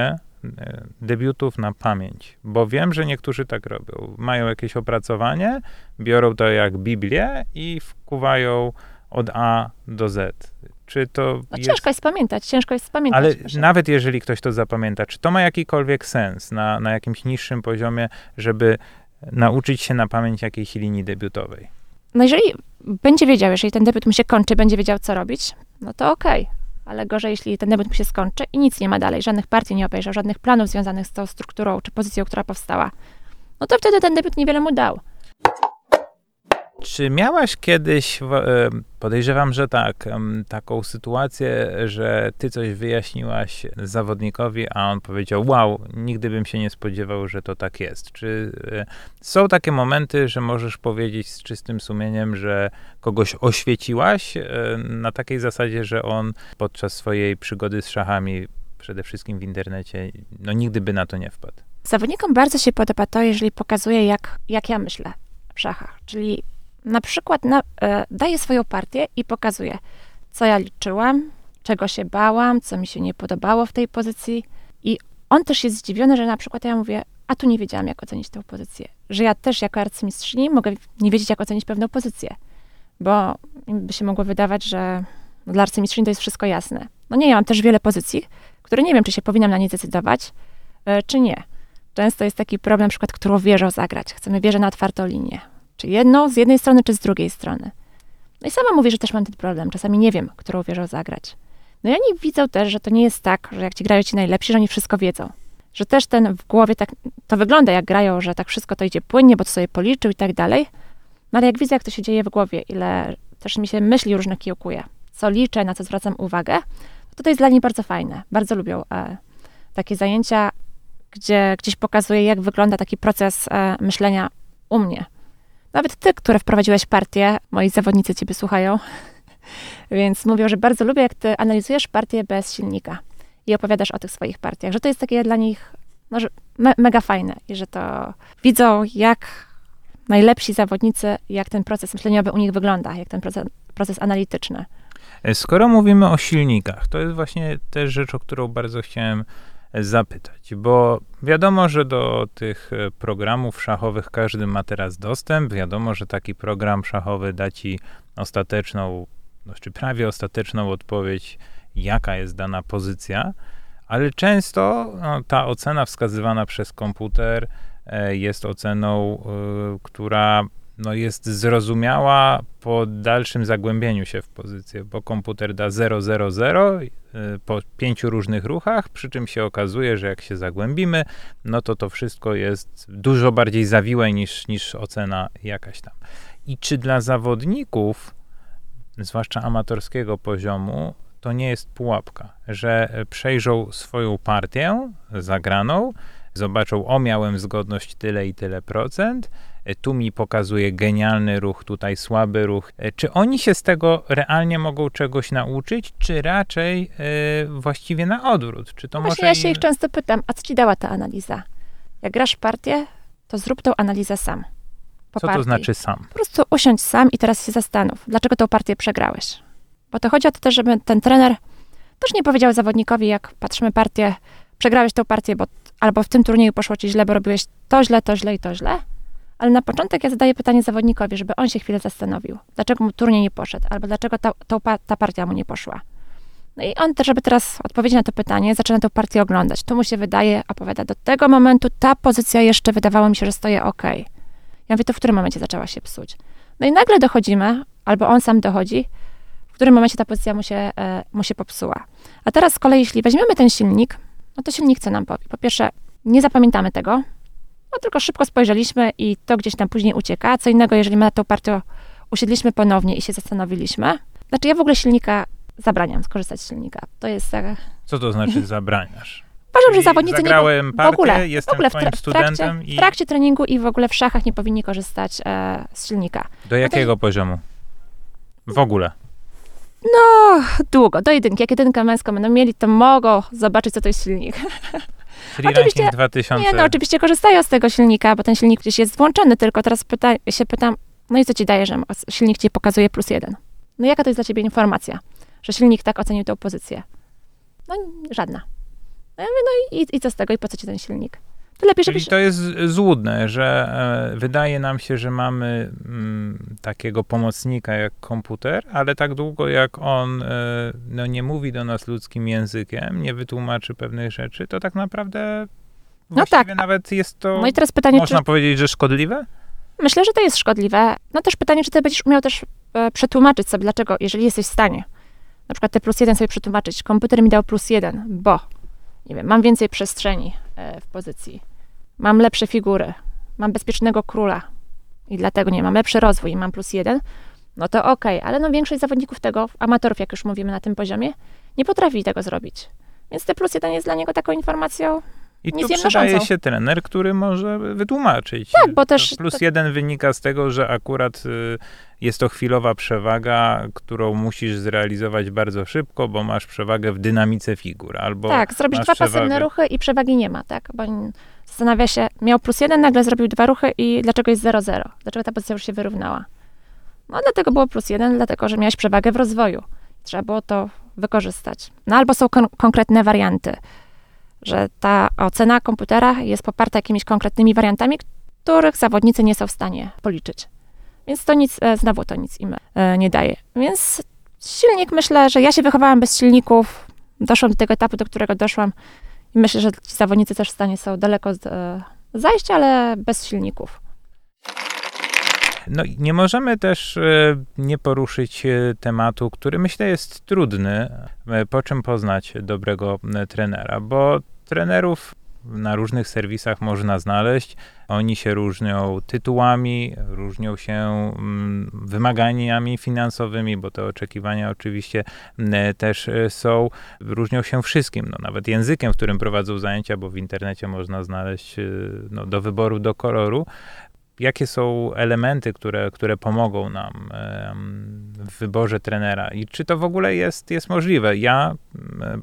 e, debiutów na pamięć, bo wiem, że niektórzy tak robią. Mają jakieś opracowanie, biorą to jak Biblię i wkuwają od A do Z. Czy to No jest... ciężko jest pamiętać, ciężko jest pamiętać. Ale proszę. nawet jeżeli ktoś to zapamięta, czy to ma jakikolwiek sens na, na jakimś niższym poziomie, żeby nauczyć się na pamięć jakiejś linii debiutowej? No jeżeli będzie wiedział, jeżeli ten debiut mu się kończy, będzie wiedział, co robić, no to okej. Ale gorzej, jeśli ten debiut mu się skończy i nic nie ma dalej, żadnych partii nie obejrzał, żadnych planów związanych z tą strukturą czy pozycją, która powstała, no to wtedy ten debiut niewiele mu dał. Czy miałaś kiedyś, e, podejrzewam, że tak, taką sytuację, że ty coś wyjaśniłaś zawodnikowi, a on powiedział, wow, nigdy bym się nie spodziewał, że to tak jest. Czy e, są takie momenty, że możesz powiedzieć z czystym sumieniem, że kogoś oświeciłaś e, na takiej zasadzie, że on podczas swojej przygody z szachami, przede wszystkim w internecie, no nigdy by na to nie wpadł? Zawodnikom bardzo się podoba to, jeżeli pokazuje, jak, jak ja myślę w szachach. Czyli na przykład na, e, swoją partię i pokazuję, co ja liczyłam, czego się bałam, co mi się nie podobało w tej pozycji. I on też jest zdziwiony, że na przykład ja mówię, a tu nie wiedziałam, jak ocenić tę pozycję. Że ja też jako arcymistrzyni mogę nie wiedzieć, jak ocenić pewną pozycję. Bo by się mogło wydawać, że dla arcymistrzyni to jest wszystko jasne. No nie, ja mam też wiele pozycji, które nie wiem, czy się powinnam na nie decydować, e, czy nie. Często jest taki problem, na przykład, którą wieżą zagrać. Chcemy wieżę na otwartą linię. Czy jedną z jednej strony, czy z drugiej strony. No i sama mówię, że też mam ten problem. Czasami nie wiem, którą wieżą zagrać. No i oni widzą też, że to nie jest tak, że jak ci grają ci najlepsi, że oni wszystko wiedzą. Że też ten w głowie tak, to wygląda jak grają, że tak wszystko to idzie płynnie, bo to sobie policzył i tak dalej. No ale jak widzę, jak to się dzieje w głowie, ile też mi się myśli różne kiełkuje, co liczę, na co zwracam uwagę, to to jest dla nich bardzo fajne. Bardzo lubią e, takie zajęcia, gdzie gdzieś pokazuje, jak wygląda taki proces e, myślenia u mnie. Nawet ty, które wprowadziłeś partię, moi zawodnicy ciebie słuchają, więc mówią, że bardzo lubię, jak ty analizujesz partię bez silnika i opowiadasz o tych swoich partiach, że to jest takie dla nich no, że me, mega fajne i że to widzą, jak najlepsi zawodnicy, jak ten proces myśleniowy u nich wygląda, jak ten proces, proces analityczny. E, Skoro mówimy o silnikach, to jest właśnie też rzecz, o którą bardzo chciałem zapytać, bo wiadomo, że do tych e, programów szachowych każdy ma teraz dostęp. Wiadomo, że taki program szachowy da ci ostateczną, no, czy prawie ostateczną odpowiedź, jaka jest dana pozycja, ale często no, ta ocena wskazywana przez komputer e, jest oceną, e, która no, jest zrozumiała po dalszym zagłębieniu się w pozycję, bo komputer da 0, 0, 0 y, po pięciu różnych ruchach, przy czym się okazuje, że jak się zagłębimy, no to to wszystko jest dużo bardziej zawiłe niż, niż ocena jakaś tam. I czy dla zawodników, zwłaszcza amatorskiego poziomu, to nie jest pułapka, że przejrzą swoją partię zagraną, zobaczą, o miałem zgodność tyle i tyle procent, tu mi pokazuje genialny ruch, tutaj słaby ruch. E, Czy oni się z tego realnie mogą czegoś nauczyć, czy raczej e, właściwie na odwrót? Czy to No może właśnie ja się im- ich często pytam, a co ci dała ta analiza? Jak grasz partię, to zrób tą analizę sam. Po Co partii. to znaczy sam? Po prostu usiądź sam i teraz się zastanów, dlaczego tą partię przegrałeś. Bo to chodzi o to też, żeby ten trener też nie powiedział zawodnikowi, jak patrzymy partię, przegrałeś tą partię, bo albo w tym turnieju poszło ci źle, bo robiłeś to źle, to źle i to źle. Ale na początek ja zadaję pytanie zawodnikowi, żeby on się chwilę zastanowił, dlaczego mu turniej nie poszedł, albo dlaczego ta, ta partia mu nie poszła. No i on żeby teraz odpowiedzieć na to pytanie, zaczyna tę partię oglądać. Tu mu się wydaje, opowiada, do tego momentu ta pozycja jeszcze wydawało mi się, że stoję ok. Ja mówię, to w którym momencie zaczęła się psuć? No i nagle dochodzimy, albo on sam dochodzi, w którym momencie ta pozycja mu się, e, mu się popsuła. A teraz z kolei, jeśli weźmiemy ten silnik, no to silnik co nam powie? Po pierwsze, nie zapamiętamy tego, no tylko szybko spojrzeliśmy i to gdzieś tam później ucieka. Co innego, jeżeli my na tą partię usiedliśmy ponownie i się zastanowiliśmy. Znaczy ja w ogóle silnika zabraniam skorzystać z silnika. To jest... E, Co to znaczy zabraniasz? uważam, że zawodnicy nie... zagrałem W ogóle, jestem w, ogóle w, tra- w, trakcie, studentem i w trakcie treningu i w ogóle w szachach nie powinni korzystać e, z silnika. do jakiego poziomu? W ogóle. No, długo, do jedynki. Jak jedynkę męską będą mieli, to mogą zobaczyć, co to jest silnik. Czyli Oczywiście- ranking 2000. Nie, no oczywiście korzystają z tego silnika, bo ten silnik gdzieś jest włączony, tylko teraz pyta, się pytam, no i co ci daje, że silnik ci pokazuje plus jeden? No jaka to jest dla ciebie informacja, że silnik tak ocenił tę pozycję? No żadna. No ja mówię, no i, i co z tego, i po co ci ten silnik? To lepiej, Czyli żebyś... to jest złudne, że e, wydaje nam się, że mamy mm, takiego pomocnika jak komputer, ale tak długo jak on e, no, nie mówi do nas ludzkim językiem, nie wytłumaczy pewnych rzeczy, to tak naprawdę właściwie tak. nawet jest to, No i teraz pytanie, czy... można powiedzieć, że szkodliwe? Myślę, że to jest szkodliwe. No też pytanie, czy ty będziesz umiał też e, przetłumaczyć sobie, dlaczego, jeżeli jesteś w stanie, na przykład te plus jeden sobie przetłumaczyć, komputer mi dał plus jeden, bo, nie wiem, mam więcej przestrzeni e, w pozycji, mam lepsze figury, mam bezpiecznego króla i dlatego nie mam lepszy rozwój i mam plus jeden, no to okej, ale no większość zawodników tego, amatorów, jak już mówimy na tym poziomie, nie potrafi tego zrobić. Więc te plus jeden jest dla niego taką informacją, I tu przydaje się trener, który może wytłumaczyć. Tak, bo też- Plus to- jeden wynika z tego, że akurat y, jest to chwilowa przewaga, którą musisz zrealizować bardzo szybko, bo masz przewagę w dynamice figur. Albo Tak, zrobisz dwa pasywne przewagę- ruchy i przewagi nie ma, tak? Bo zastanawia się, miał plus jeden, nagle zrobił dwa ruchy i dlaczego jest 0-0? Dlaczego ta pozycja już się wyrównała? No dlatego było plus jeden, dlatego że miałeś przewagę w rozwoju. Trzeba było to wykorzystać. No albo są kon- konkretne warianty, że ta ocena komputera jest poparta jakimiś konkretnymi wariantami, których zawodnicy nie są w stanie policzyć. Więc to nic, e, znowu to nic im e, nie daje. Więc silnik, myślę, że ja się wychowałam bez silników, doszłam do tego etapu, do którego doszłam i myślę, że ci zawodnicy też w stanie są daleko z, e, zajść, ale bez silników. No i nie możemy też e, nie poruszyć e, tematu, który myślę jest trudny, po czym poznać dobrego trenera, bo trenerów na różnych serwisach można znaleźć. Oni się różnią tytułami, różnią się mm, wymaganiami finansowymi, bo te oczekiwania oczywiście mm, też e, są. Różnią się wszystkim, no, nawet językiem, w którym prowadzą zajęcia, bo w internecie można znaleźć e, no, do wyboru, do koloru jakie są elementy, które, które pomogą nam w wyborze trenera i czy to w ogóle jest, jest możliwe. Ja,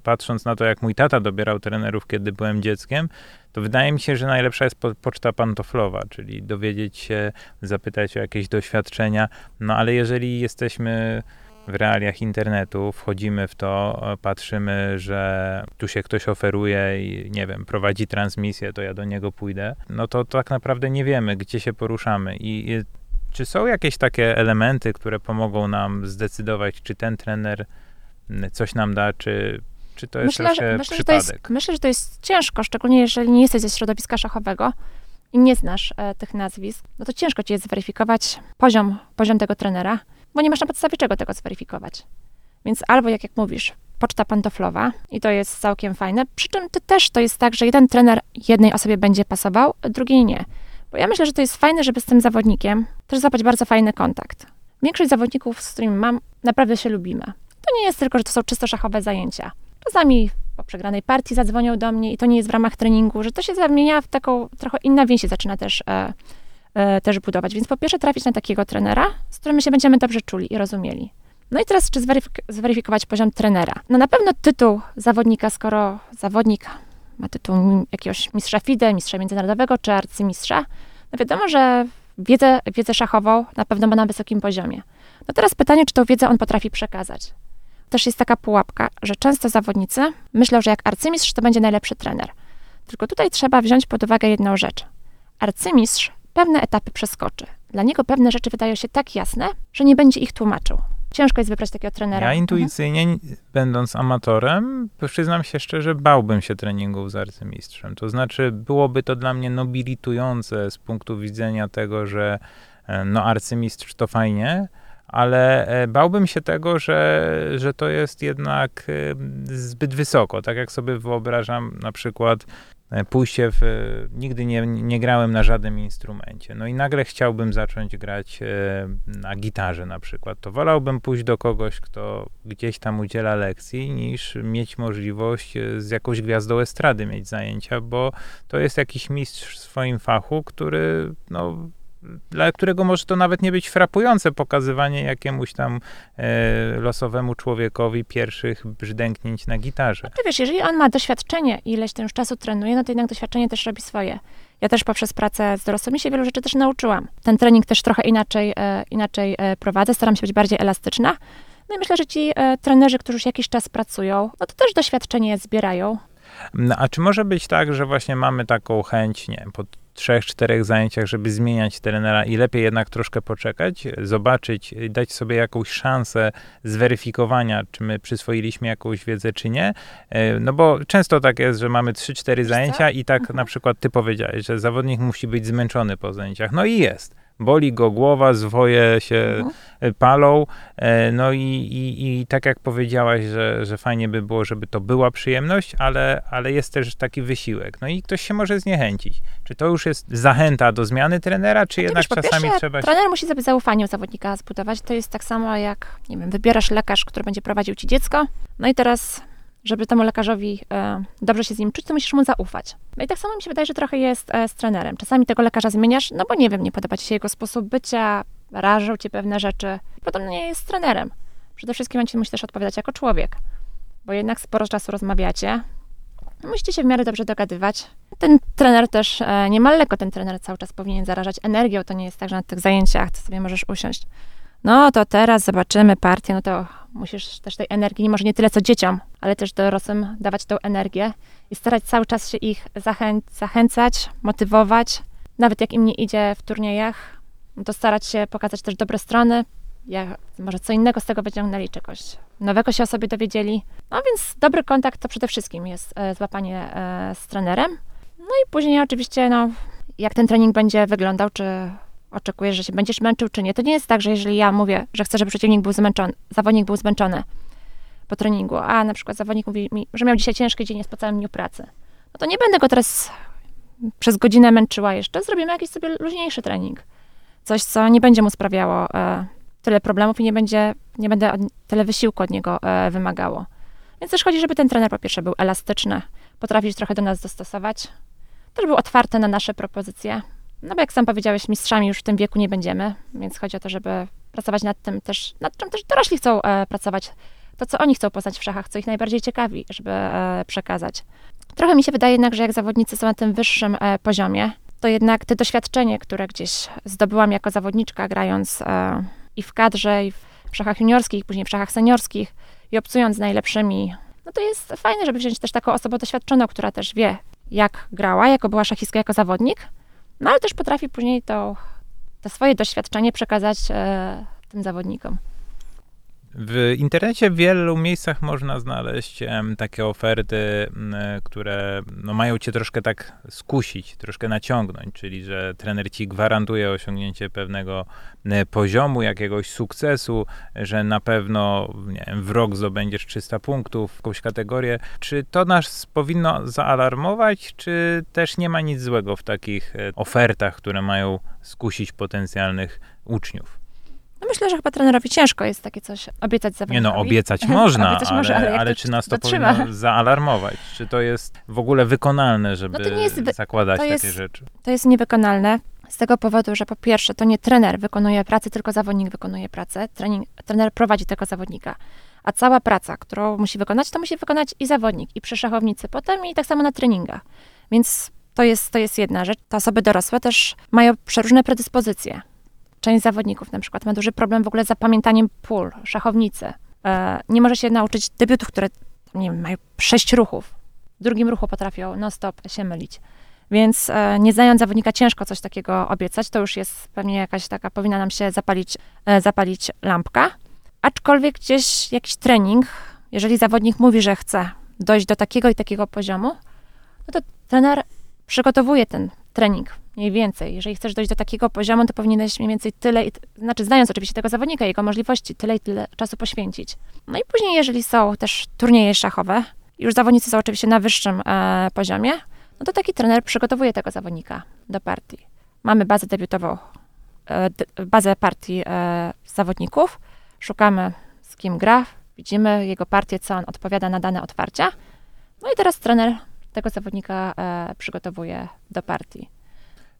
patrząc na to, jak mój tata dobierał trenerów, kiedy byłem dzieckiem, to wydaje mi się, że najlepsza jest po, poczta pantoflowa, czyli dowiedzieć się, zapytać o jakieś doświadczenia, no ale jeżeli jesteśmy w realiach internetu, wchodzimy w to, e, patrzymy, że tu się ktoś oferuje i nie wiem, prowadzi transmisję, to ja do niego pójdę, no to tak naprawdę nie wiemy, gdzie się poruszamy. I, i czy są jakieś takie elementy, które pomogą nam zdecydować, czy ten trener coś nam da, czy, czy to jest Myślę, że, myślę, że to przypadek? jest, myślę, że to jest ciężko, szczególnie jeżeli nie jesteś ze środowiska szachowego i nie znasz e, tych nazwisk, no to ciężko ci jest zweryfikować poziom, poziom tego trenera, bo nie masz na podstawie czego tego zweryfikować. Więc albo, jak, jak mówisz, poczta pantoflowa i to jest całkiem fajne, przy czym ty też to jest tak, że jeden trener jednej osobie będzie pasował, drugiej nie. Bo ja myślę, że to jest fajne, żeby z tym zawodnikiem też złapać bardzo fajny kontakt. Większość zawodników, z którymi mam, naprawdę się lubimy. To nie jest tylko, że to są czysto szachowe zajęcia. Czasami po przegranej partii zadzwonią do mnie i to nie jest w ramach treningu, że to się zamienia w taką trochę inna więź zaczyna też, e, też budować. Więc po pierwsze trafić na takiego trenera, z którym się będziemy dobrze czuli i rozumieli. No i teraz, czy zweryfik- zweryfikować poziom trenera? No na pewno tytuł zawodnika, skoro zawodnik ma tytuł jakiegoś mistrza FIDE, mistrza międzynarodowego czy arcymistrza, no wiadomo, że wiedzę, wiedzę szachową na pewno ma na wysokim poziomie. No teraz pytanie, czy tą wiedzę on potrafi przekazać. Też jest taka pułapka, że często zawodnicy myślą, że jak arcymistrz to będzie najlepszy trener. Tylko tutaj trzeba wziąć pod uwagę jedną rzecz. Arcymistrz pewne etapy przeskoczy. Dla niego pewne rzeczy wydają się tak jasne, że nie będzie ich tłumaczył. Ciężko jest wybrać takiego trenera. Ja Mhm. intuicyjnie, będąc amatorem, przyznam się szczerze, bałbym się treningów z arcymistrzem. To znaczy, byłoby to dla mnie nobilitujące z punktu widzenia tego, że e, no arcymistrz to fajnie, ale e, bałbym się tego, że, że to jest jednak e, zbyt wysoko. Tak jak sobie wyobrażam na przykład pójście w... Nigdy nie, nie grałem na żadnym instrumencie. No i nagle chciałbym zacząć grać e, na gitarze na przykład. To wolałbym pójść do kogoś, kto gdzieś tam udziela lekcji, niż mieć możliwość e, z jakąś gwiazdą estrady mieć zajęcia, bo to jest jakiś mistrz w swoim fachu, który no dla którego może to nawet nie być frapujące pokazywanie jakiemuś tam e, losowemu człowiekowi pierwszych brzdęknięć na gitarze. Czy wiesz, jeżeli on ma doświadczenie i ileś tam już czasu trenuje, no to jednak doświadczenie też robi swoje. Ja też poprzez pracę z dorosłymi się wielu rzeczy też nauczyłam. Ten trening też trochę inaczej, e, inaczej e, prowadzę, staram się być bardziej elastyczna. No i myślę, że ci e, trenerzy, którzy już jakiś czas pracują, no to też doświadczenie zbierają. No, a czy może być tak, że właśnie mamy taką chęć, nie wiem, po trzech, czterech zajęciach, żeby zmieniać trenera i lepiej jednak troszkę poczekać, zobaczyć, dać sobie jakąś szansę zweryfikowania, czy my przyswoiliśmy jakąś wiedzę, czy nie. E, No bo często tak jest, że mamy trzy, cztery Wiesz co? zajęcia i tak Mhm. na przykład ty powiedziałeś, że zawodnik musi być zmęczony po zajęciach. No i jest. Boli go głowa, zwoje się Mhm. e, palą. E, No i, i, i tak jak powiedziałaś, że, że fajnie by było, żeby to była przyjemność, ale, ale jest też taki wysiłek. No i ktoś się może zniechęcić. Czy to już jest zachęta do zmiany trenera, czy No jednak wiesz, czasami pierwsze, trzeba się... Trener musi sobie zaufanie u zawodnika zbudować. To jest tak samo jak, nie wiem, wybierasz lekarz, który będzie prowadził ci dziecko. No i teraz, żeby temu lekarzowi e, dobrze się z nim czuć, to musisz mu zaufać. No i tak samo mi się wydaje, że trochę jest e, z trenerem. Czasami tego lekarza zmieniasz, no bo nie wiem, nie podoba ci się jego sposób bycia, rażą cię pewne rzeczy. Potem nie jest trenerem. Przede wszystkim on ci musi też odpowiadać jako człowiek, bo jednak sporo czasu rozmawiacie. Musicie się w miarę dobrze dogadywać. Ten trener też e, nie ma lekko, ten trener cały czas powinien zarażać energią. To nie jest tak, że na tych zajęciach ty sobie możesz usiąść. No to teraz zobaczymy partię, no to musisz też tej energii, może nie tyle co dzieciom, ale też dorosłym dawać tą energię i starać cały czas się ich zachę- zachęcać, motywować. Nawet jak im nie idzie w turniejach, no to starać się pokazać też dobre strony, jak, może co innego z tego wyciągnęli, czegoś nowego się o sobie dowiedzieli. No więc dobry kontakt to przede wszystkim jest e, złapanie e, z trenerem. No i później oczywiście, no, jak ten trening będzie wyglądał, czy oczekujesz, że się będziesz męczył, czy nie. To nie jest tak, że jeżeli ja mówię, że chcę, żeby przeciwnik był zmęczony, zawodnik był zmęczony po treningu, a na przykład zawodnik mówi mi, że miał dzisiaj ciężki dzień, jest po całym dniu pracy, no to nie będę go teraz przez godzinę męczyła jeszcze. Zrobimy jakiś sobie luźniejszy trening. Coś, co nie będzie mu sprawiało e, tyle problemów i nie będzie, nie będę od, tyle wysiłku od niego e, wymagało. Więc też chodzi, żeby ten trener po pierwsze był elastyczny, potrafił się trochę do nas dostosować, też był otwarty na nasze propozycje. No bo jak sam powiedziałeś, mistrzami już w tym wieku nie będziemy, więc chodzi o to, żeby pracować nad tym też, nad czym też dorośli chcą e, pracować. To, co oni chcą poznać w szachach, co ich najbardziej ciekawi, żeby e, przekazać. Trochę mi się wydaje jednak, że jak zawodnicy są na tym wyższym e, poziomie, to jednak te doświadczenie, które gdzieś zdobyłam jako zawodniczka, grając e, i w kadrze, i w szachach juniorskich, później w szachach seniorskich i obcując z najlepszymi, no to jest fajne, żeby wziąć też taką osobę doświadczoną, która też wie, jak grała, jako była szachistka, jako zawodnik, no ale też potrafi później to, to swoje doświadczenie przekazać e, tym zawodnikom. W internecie w wielu miejscach można znaleźć takie oferty, które no, mają cię troszkę tak skusić, troszkę naciągnąć, czyli że trener ci gwarantuje osiągnięcie pewnego poziomu, jakiegoś sukcesu, że na pewno wiem, w rok zdobędziesz 300 punktów w jakąś kategorię. Czy to nas powinno zaalarmować, czy też nie ma nic złego w takich e, ofertach, które mają skusić potencjalnych uczniów? No myślę, że chyba trenerowi ciężko jest takie coś obiecać Nie zawodnikowi. no, obiecać można, Obiecać ale, może, ale ale czy nas to dotrzyma? powinno zaalarmować? Czy to jest w ogóle wykonalne, żeby No to nie jest zakładać takie jest- rzeczy? To jest niewykonalne z tego powodu, że po pierwsze to nie trener wykonuje pracę, tylko zawodnik wykonuje pracę. Trening, trener prowadzi tego zawodnika. A cała praca, którą musi wykonać, to musi wykonać i zawodnik, i przy szachownicy potem, i tak samo na treningach. Więc to jest, to jest jedna rzecz. Te osoby dorosłe też mają przeróżne predyspozycje. Część zawodników na przykład ma duży problem w ogóle z zapamiętaniem pól, szachownicy. E, nie może się nauczyć debiutów, które nie wiem, mają sześć ruchów. W drugim ruchu potrafią non-stop się mylić. Więc e, nie znając zawodnika, ciężko coś takiego obiecać. To już jest pewnie jakaś taka, powinna nam się zapalić, e, zapalić lampka. Aczkolwiek gdzieś jakiś trening, jeżeli zawodnik mówi, że chce dojść do takiego i takiego poziomu, no to trener przygotowuje ten trening mniej więcej. Jeżeli chcesz dojść do takiego poziomu, to powinieneś mniej więcej tyle, znaczy znając oczywiście tego zawodnika, jego możliwości, tyle i tyle czasu poświęcić. No i później, jeżeli są też turnieje szachowe, już zawodnicy są oczywiście na wyższym e, poziomie, no to taki trener przygotowuje tego zawodnika do partii. Mamy bazę debiutową, e, d- bazę partii e, zawodników, szukamy z kim gra, widzimy jego partię, co on odpowiada na dane otwarcia. No i teraz trener tego zawodnika e, przygotowuje do partii.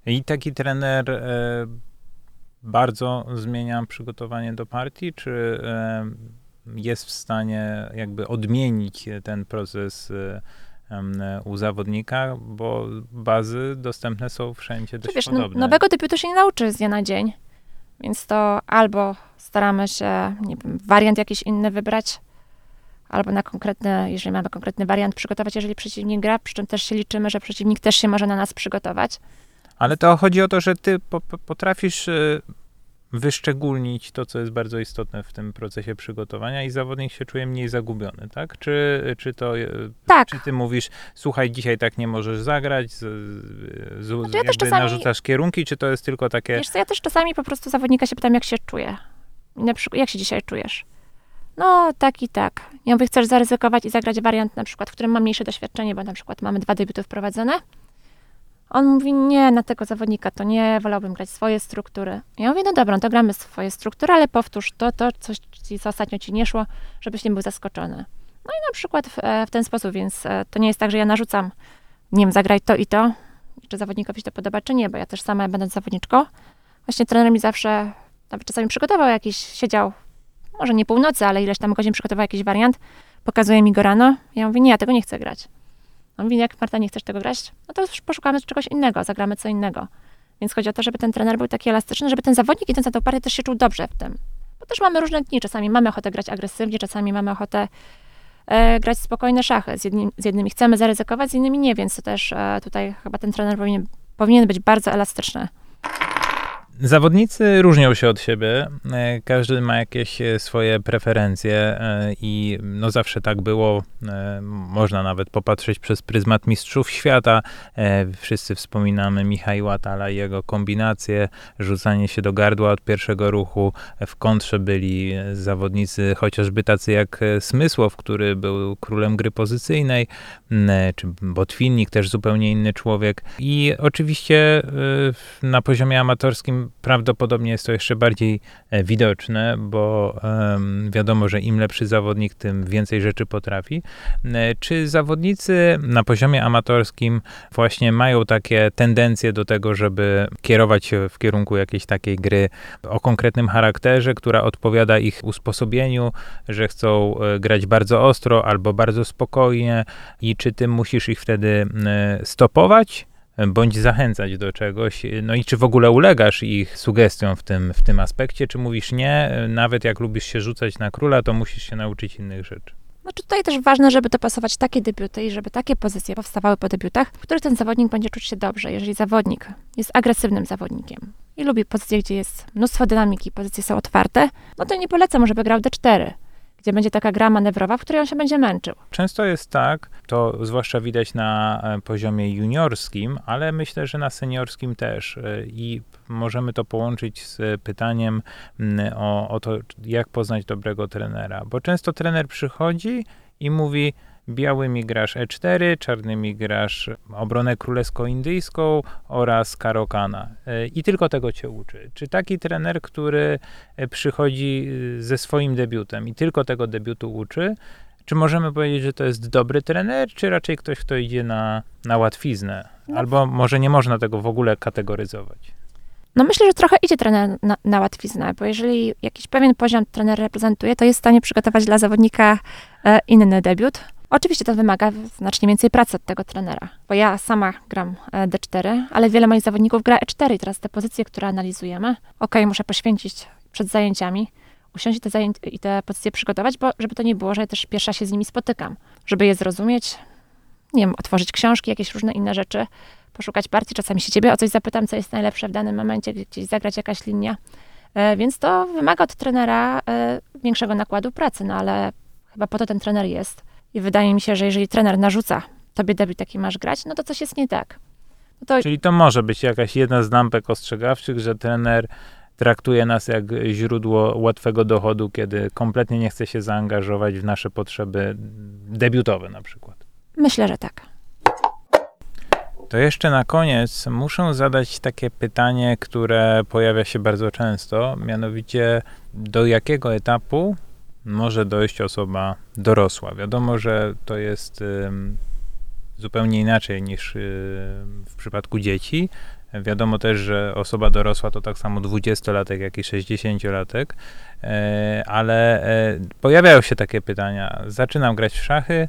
I taki trener e, bardzo zmienia przygotowanie do partii, czy e, jest w stanie jakby odmienić ten proces e, u zawodnika, bo bazy dostępne są wszędzie dość wiesz, podobne. nowego debiutu się nie nauczy z dnia na dzień, więc to albo staramy się, nie wiem, wariant jakiś inny wybrać, albo na konkretny, jeżeli mamy konkretny wariant, przygotować, jeżeli przeciwnik gra, przy czym też się liczymy, że przeciwnik też się może na nas przygotować. Ale to chodzi o to, że ty po, po, potrafisz y, wyszczególnić to, co jest bardzo istotne w tym procesie przygotowania i zawodnik się czuje mniej zagubiony, tak? Czy, czy to, Tak, czy ty mówisz, słuchaj, dzisiaj tak nie możesz zagrać, z, z, Znaczy ja też czasami- narzucasz kierunki, czy to jest tylko takie... Wiesz co, ja też czasami po prostu zawodnika się pytam, jak się czuje. Na przykład, jak się dzisiaj czujesz? No, tak i tak. Ja mówię, chcesz zaryzykować i zagrać wariant na przykład, w którym mam mniejsze doświadczenie, bo na przykład mamy dwa debiuty wprowadzone. On mówi, nie, na tego zawodnika to nie, wolałbym grać swoje struktury. Ja mówię, no dobra, no to gramy swoje struktury, ale powtórz to, to, coś, co ostatnio ci nie szło, żebyś nie był zaskoczony. No i na przykład w, e, w ten sposób, więc e, to nie jest tak, że ja narzucam, nie wiem, zagraj to i to, czy zawodnikowi się to podoba, czy nie, bo ja też sama będąc zawodniczką, właśnie trener mi zawsze, nawet czasami przygotował jakiś, siedział, może nie północy, ale ileś tam godzin przygotował jakiś wariant, pokazuje mi go rano, ja mówię, nie, ja tego nie chcę grać. On mówi, jak Marta, nie chcesz tego grać? No to poszukamy czegoś innego, zagramy co innego. Więc chodzi o to, żeby ten trener był taki elastyczny, żeby ten zawodnik idąc na tą partię też się czuł dobrze w tym. Bo też mamy różne dni, czasami mamy ochotę grać agresywnie, czasami mamy ochotę e, grać spokojne szachy. Z, jednym, z jednymi chcemy zaryzykować, z innymi nie, więc to też e, tutaj chyba ten trener powinien, powinien być bardzo elastyczny. Zawodnicy różnią się od siebie. E, Każdy ma jakieś e, swoje preferencje e, i no zawsze tak było. Można nawet popatrzeć przez pryzmat mistrzów świata. Wszyscy wspominamy Michała Tala i jego kombinacje, rzucanie się do gardła od pierwszego ruchu. W kontrze byli zawodnicy chociażby tacy jak Smysłow, który był królem gry pozycyjnej, czy Botwinnik, też zupełnie inny człowiek. I oczywiście na poziomie amatorskim prawdopodobnie jest to jeszcze bardziej e, widoczne, bo wiadomo, że im lepszy zawodnik, tym więcej rzeczy potrafi. E, Czy zawodnicy na poziomie amatorskim właśnie mają takie tendencje do tego, żeby kierować się w kierunku jakiejś takiej gry o konkretnym charakterze, która odpowiada ich usposobieniu, że chcą e, grać bardzo ostro albo bardzo spokojnie i czy ty musisz ich wtedy stopować? Bądź zachęcać do czegoś. No i czy w ogóle ulegasz ich sugestiom w tym, w tym aspekcie, czy mówisz nie, nawet jak lubisz się rzucać na króla, to musisz się nauczyć innych rzeczy. Znaczy tutaj też ważne, żeby dopasować takie debiuty i żeby takie pozycje powstawały po debiutach, w których ten zawodnik będzie czuć się dobrze. Jeżeli zawodnik jest agresywnym zawodnikiem i lubi pozycje, gdzie jest mnóstwo dynamiki, pozycje są otwarte, no to nie polecam, żeby grał D4, gdzie będzie taka gra manewrowa, w której on się będzie męczył. Często jest tak, to zwłaszcza widać na e, poziomie juniorskim, ale myślę, że na seniorskim też. E, I możemy to połączyć z pytaniem mm, o, o to, jak poznać dobrego trenera. Bo często trener przychodzi i mówi: Białymi grasz E4, czarnymi grasz obronę królewsko-indyjską oraz karokana. E, I tylko tego cię uczy. Czy taki trener, który e, przychodzi y, ze swoim debiutem i tylko tego debiutu uczy, czy możemy powiedzieć, że to jest dobry trener, czy raczej ktoś, kto idzie na, na łatwiznę? No. Albo może nie można tego w ogóle kategoryzować. No myślę, że trochę idzie trener na, na łatwiznę, bo jeżeli jakiś pewien poziom trener reprezentuje, to jest w stanie przygotować dla zawodnika e, inny debiut. Oczywiście to wymaga znacznie więcej pracy od tego trenera, bo ja sama gram e, D4, ale wiele moich zawodników gra E4 i teraz te pozycje, które analizujemy, okej, muszę poświęcić przed zajęciami, usiąść i te, i te pozycje przygotować, bo żeby to nie było, że ja też pierwsza się z nimi spotykam, żeby je zrozumieć, nie wiem, otworzyć książki, jakieś różne inne rzeczy, poszukać partii, czasami się ciebie o coś zapytam, co jest najlepsze w danym momencie, gdzieś zagrać jakaś linia. E, Więc to wymaga od trenera e, większego nakładu pracy, no ale chyba po to ten trener jest. I wydaje mi się, że jeżeli trener narzuca tobie debiut, taki masz grać, no to coś jest nie tak. No to Czyli to może być jakaś jedna z lampek ostrzegawczych, że trener traktuje nas jak źródło łatwego dochodu, kiedy kompletnie nie chce się zaangażować w nasze potrzeby debiutowe na przykład. myślę, że tak. To jeszcze na koniec muszę zadać takie pytanie, które pojawia się bardzo często, mianowicie do jakiego etapu może dojść osoba dorosła? Wiadomo, że to jest zupełnie inaczej niż w przypadku dzieci. Wiadomo też, że osoba dorosła to tak samo 20-latek, jak i 60-latek, e, ale e, pojawiają się takie pytania. Zaczynam grać w szachy,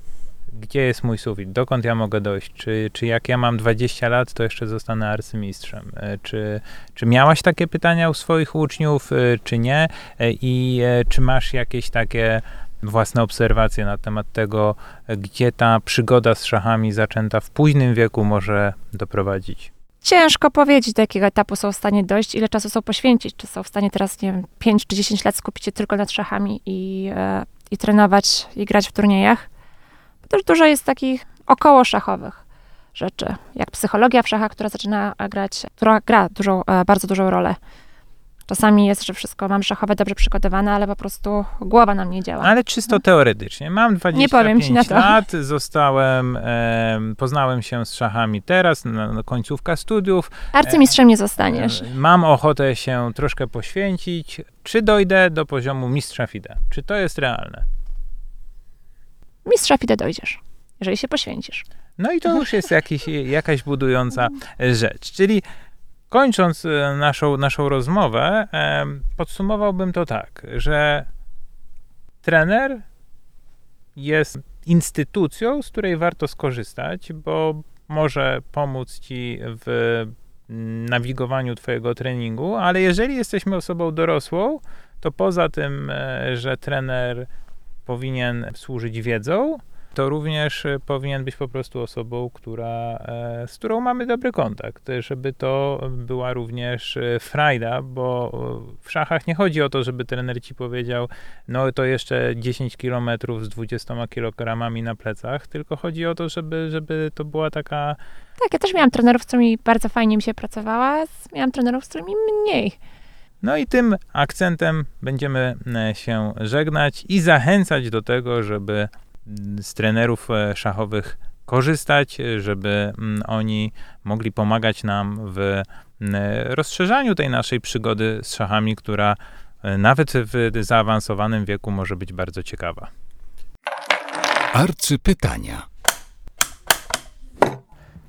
gdzie jest mój sufit, dokąd ja mogę dojść, czy, czy jak ja mam 20 lat, to jeszcze zostanę arcymistrzem. E, Czy, czy miałaś takie pytania u swoich uczniów, e, czy nie? E, I czy masz jakieś takie własne obserwacje na temat tego, gdzie ta przygoda z szachami zaczęta w późnym wieku może doprowadzić? Ciężko powiedzieć, do jakiego etapu są w stanie dojść, ile czasu są poświęcić. Czy są w stanie teraz, nie wiem, 5 czy 10 lat skupić się tylko nad szachami i, i trenować i grać w turniejach. Też dużo jest takich około szachowych rzeczy, jak psychologia w szachach, która zaczyna grać, która gra dużą, e, bardzo dużą rolę. Czasami jest, że wszystko mam szachowe dobrze przygotowane, ale po prostu głowa nam nie działa. Ale czysto teoretycznie. Mam 25 powiem ci na to. lat, zostałem, em, poznałem się z szachami teraz, na, na końcówka studiów. Arcymistrzem nie zostaniesz. E, Mam ochotę się troszkę poświęcić. Czy dojdę do poziomu mistrza FIDE? Czy to jest realne? Mistrza FIDE dojdziesz, jeżeli się poświęcisz. No i to już jest jakiś, jakaś budująca rzecz. Czyli kończąc e, naszą, naszą rozmowę, em, podsumowałbym to tak, że trener jest instytucją, z której warto skorzystać, bo może pomóc ci w nawigowaniu twojego treningu, ale jeżeli jesteśmy osobą dorosłą, to poza tym, e, że trener powinien służyć wiedzą, to również e, powinien być po prostu osobą, która, e, z którą mamy dobry kontakt, żeby to była również e, frajda, bo w szachach nie chodzi o to, żeby trener ci powiedział, no to jeszcze 10 kilometrów z 20 kilogramami na plecach, tylko chodzi o to, żeby, żeby to była taka Tak, ja też miałam trenerów, z którymi bardzo fajnie mi się pracowała, miałam trenerów, z którymi mniej. No i tym akcentem będziemy e, się żegnać i zachęcać do tego, żeby mm, z trenerów e, szachowych korzystać, e, żeby mm, oni mogli pomagać nam w mm, rozszerzaniu tej naszej przygody z szachami, która e, nawet w zaawansowanym wieku może być bardzo ciekawa. Arcypytania.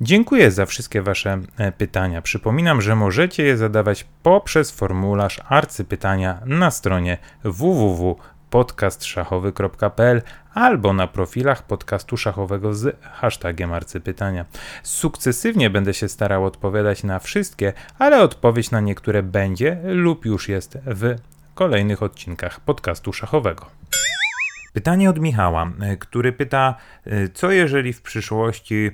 Dziękuję za wszystkie Wasze e, pytania. Przypominam, że możecie je zadawać poprzez formularz arcypytania na stronie www.podcastszachowy.pl albo na profilach podcastu szachowego z hashtagiem arcypytania. Sukcesywnie będę się starał odpowiadać na wszystkie, ale odpowiedź na niektóre będzie lub już jest w kolejnych odcinkach podcastu szachowego. Pytanie od Michała, e, który pyta, e, co jeżeli w przyszłości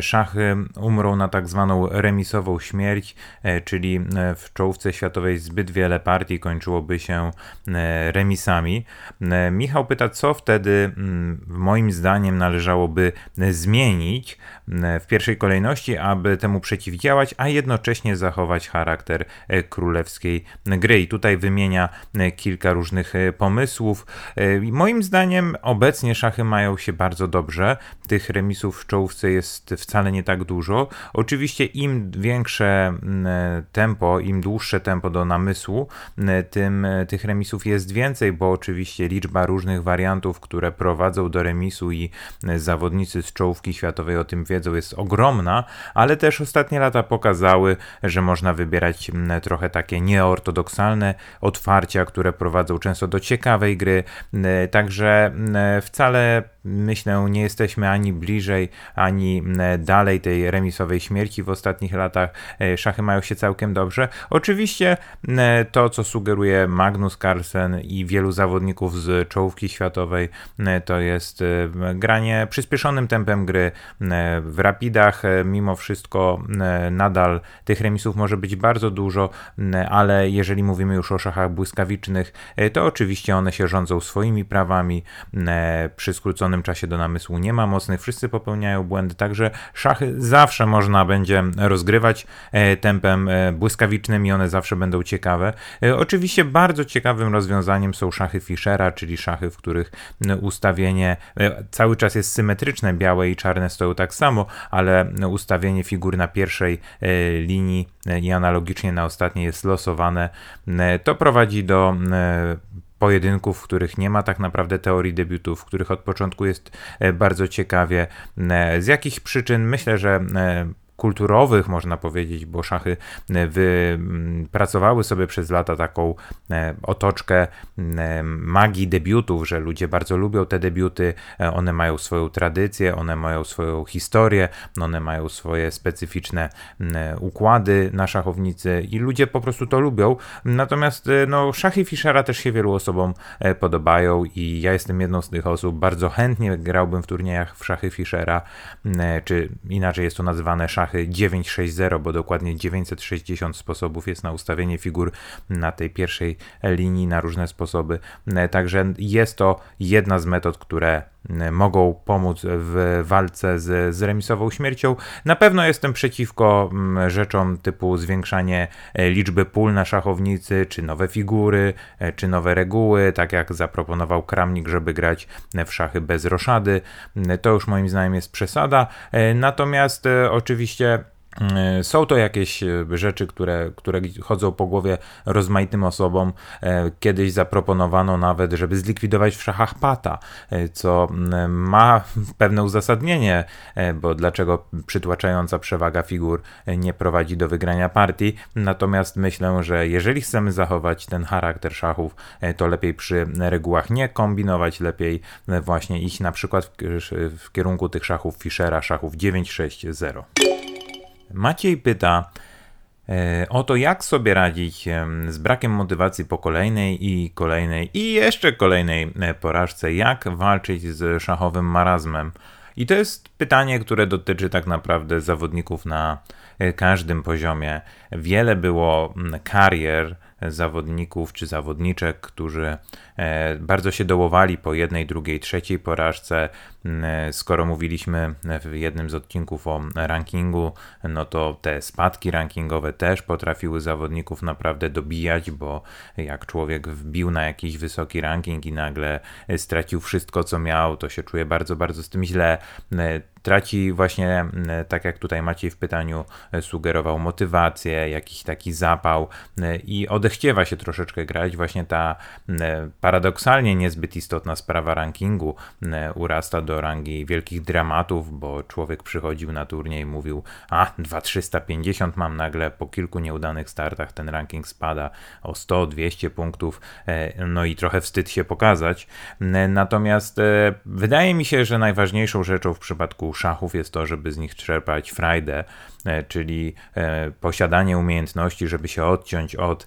szachy umrą na tak zwaną remisową śmierć, e, czyli e, w czołówce światowej zbyt wiele partii kończyłoby się e, remisami. E, Michał pyta, co wtedy mm, moim zdaniem należałoby e, zmienić e, w pierwszej kolejności, aby temu przeciwdziałać, a jednocześnie zachować charakter e, królewskiej gry. I tutaj wymienia e, kilka różnych e, pomysłów. E, Moim zdaniem obecnie szachy mają się bardzo dobrze. Tych remisów w czołówce jest wcale nie tak dużo. Oczywiście im większe mm, e, tempo, im dłuższe tempo do namysłu, m, tym e, tych remisów jest więcej, bo oczywiście liczba różnych wariantów, które prowadzą do remisu i e, zawodnicy z czołówki światowej o tym wiedzą, jest ogromna, ale też ostatnie lata pokazały, że można wybierać trochę takie nieortodoksalne otwarcia, które prowadzą często do ciekawej gry. M, Także m, wcale myślę, nie jesteśmy ani bliżej, ani dalej tej remisowej śmierci w ostatnich latach. E, Szachy mają się całkiem dobrze. Oczywiście to, co sugeruje Magnus Carlsen i wielu zawodników z czołówki światowej, to jest e, granie przyspieszonym tempem gry w rapidach. e, Mimo wszystko nadal tych remisów może być bardzo dużo, ale jeżeli mówimy już o szachach błyskawicznych, to oczywiście one się rządzą swoimi prawami. Przy skróconym czasie do namysłu nie ma mocnych, wszyscy popełniają błędy, także szachy zawsze można będzie rozgrywać e, tempem e, błyskawicznym i one zawsze będą ciekawe. E, Oczywiście bardzo ciekawym rozwiązaniem są szachy Fischera, czyli szachy, w których ustawienie cały czas jest symetryczne, białe i czarne stoją tak samo, ale ustawienie figur na pierwszej linii i analogicznie na ostatniej jest losowane. To prowadzi do pojedynków, w których nie ma tak naprawdę teorii debiutów, w których od początku jest e, bardzo ciekawie. E, Z jakich przyczyn? Myślę, że e, kulturowych, można powiedzieć, bo szachy wypracowały sobie przez lata taką otoczkę magii debiutów, że ludzie bardzo lubią te debiuty, one mają swoją tradycję, one mają swoją historię, one mają swoje specyficzne układy na szachownicy i ludzie po prostu to lubią. Natomiast no, szachy Fischera też się wielu osobom podobają i ja jestem jedną z tych osób, bardzo chętnie grałbym w turniejach w szachy Fischera, czy inaczej jest to nazywane szachy 960, bo dokładnie 960 sposobów jest na ustawienie figur na tej pierwszej linii na różne sposoby. Także jest to jedna z metod, które mogą pomóc w walce z, z remisową śmiercią. Na pewno jestem przeciwko rzeczom typu zwiększanie liczby pól na szachownicy, czy nowe figury, czy nowe reguły, tak jak zaproponował Kramnik, żeby grać w szachy bez roszady. To już moim zdaniem jest przesada. Natomiast oczywiście E, są to jakieś e, rzeczy, które, które chodzą po głowie rozmaitym osobom. E, kiedyś zaproponowano nawet, żeby zlikwidować w szachach pata, co ma pewne uzasadnienie, bo dlaczego przytłaczająca przewaga figur nie prowadzi do wygrania partii. Natomiast myślę, że jeżeli chcemy zachować ten charakter szachów, to lepiej przy regułach nie kombinować, lepiej właśnie iść na przykład w, w kierunku tych szachów Fischera, szachów 9-6-0. Maciej pyta e, o to, jak sobie radzić z brakiem motywacji po kolejnej i kolejnej i jeszcze kolejnej e, porażce, jak walczyć z szachowym marazmem. I to jest pytanie, które dotyczy tak naprawdę zawodników na e, każdym poziomie. Wiele było karier zawodników czy zawodniczek, którzy bardzo się dołowali po jednej, drugiej, trzeciej porażce, skoro mówiliśmy w jednym z odcinków o rankingu, no to te spadki rankingowe też potrafiły zawodników naprawdę dobijać, bo jak człowiek wbił na jakiś wysoki ranking i nagle stracił wszystko, co miał, to się czuje bardzo, bardzo z tym źle e, traci właśnie, tak jak tutaj Maciej w pytaniu e, sugerował, motywację, jakiś taki zapał i odechciewa się troszeczkę grać. Właśnie ta paradoksalnie niezbyt istotna sprawa rankingu urasta do do rangi wielkich dramatów, bo człowiek przychodził na turniej i mówił, a 2350 mam nagle po kilku nieudanych startach, ten ranking spada o 100-200 punktów, e, no i trochę wstyd się pokazać. E, natomiast e, wydaje mi się, że najważniejszą rzeczą w przypadku szachów jest to, żeby z nich czerpać frajdę, czyli posiadanie umiejętności, żeby się odciąć od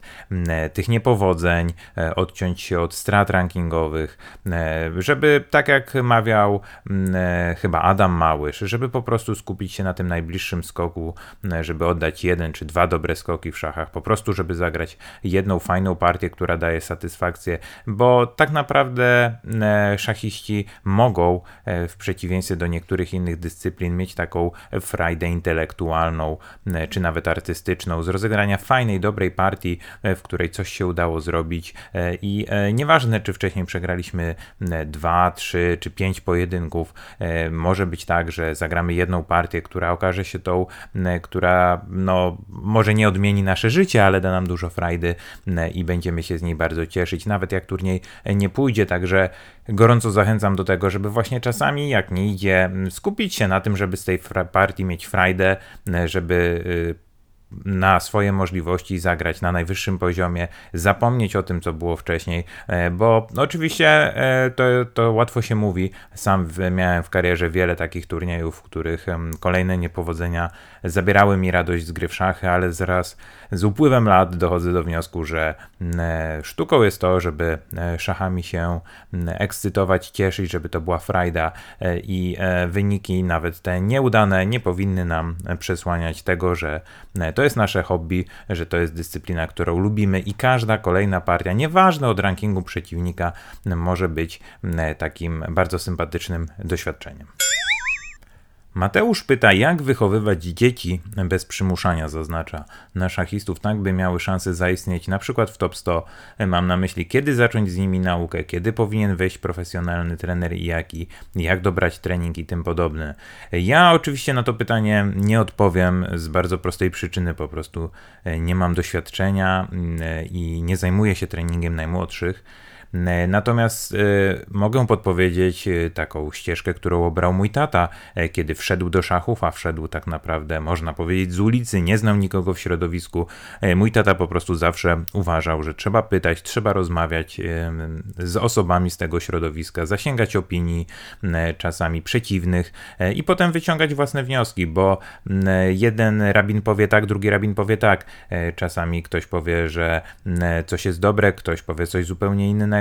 tych niepowodzeń, odciąć się od strat rankingowych, żeby tak jak mawiał e, chyba Adam Małysz, żeby po prostu skupić się na tym najbliższym skoku, e, żeby oddać jeden czy dwa dobre skoki w szachach, po prostu żeby zagrać jedną fajną partię, która daje satysfakcję, bo tak naprawdę e, szachiści mogą w przeciwieństwie do niektórych innych dyscyplin mieć taką frajdę intelektualną, czy nawet artystyczną, z rozegrania fajnej, dobrej partii, w której coś się udało zrobić i nieważne, czy wcześniej przegraliśmy dwa, trzy czy pięć pojedynków. E, może być tak, że zagramy jedną partię, która okaże się tą, która no, może nie odmieni nasze życie, ale da nam dużo frajdy i będziemy się z niej bardzo cieszyć, nawet jak turniej nie pójdzie. Także gorąco zachęcam do tego, żeby właśnie czasami, jak nie idzie, skupić się na tym, żeby z tej partii mieć frajdę, żeby y, na swoje możliwości zagrać na najwyższym poziomie, zapomnieć o tym, co było wcześniej, e, bo oczywiście e, to, to łatwo się mówi. Sam miałem w karierze wiele takich turniejów, w których kolejne niepowodzenia zabierały mi radość z gry w szachy, ale zaraz z upływem lat dochodzę do wniosku, że e, sztuką jest to, żeby szachami się ekscytować, cieszyć, żeby to była frajda i wyniki, nawet te nieudane, nie powinny nam przesłaniać tego, że to jest nasze hobby, że to jest dyscyplina, którą lubimy i każda kolejna partia, nieważne od rankingu przeciwnika, może być mm, takim bardzo sympatycznym doświadczeniem. Mateusz pyta, jak wychowywać dzieci bez przymuszania, zaznacza na szachistów, tak by miały szansę zaistnieć na przykład w top 100. Mam na myśli, kiedy zacząć z nimi naukę, kiedy powinien wejść profesjonalny trener i jaki, jak dobrać trening i tym podobne. Ja oczywiście na to pytanie nie odpowiem z bardzo prostej przyczyny, po prostu nie mam doświadczenia mm, i nie zajmuję się treningiem najmłodszych. E, Natomiast e, mogę podpowiedzieć e, taką ścieżkę, którą obrał mój tata, kiedy wszedł do szachów, a wszedł tak naprawdę, można powiedzieć, z ulicy, nie znał nikogo w środowisku. Mój tata po prostu zawsze uważał, że trzeba pytać, trzeba rozmawiać z osobami z tego środowiska, zasięgać opinii, czasami przeciwnych i potem wyciągać własne wnioski, bo jeden rabin powie tak, drugi rabin powie tak. Czasami ktoś powie, że coś jest dobre, ktoś powie coś zupełnie innego,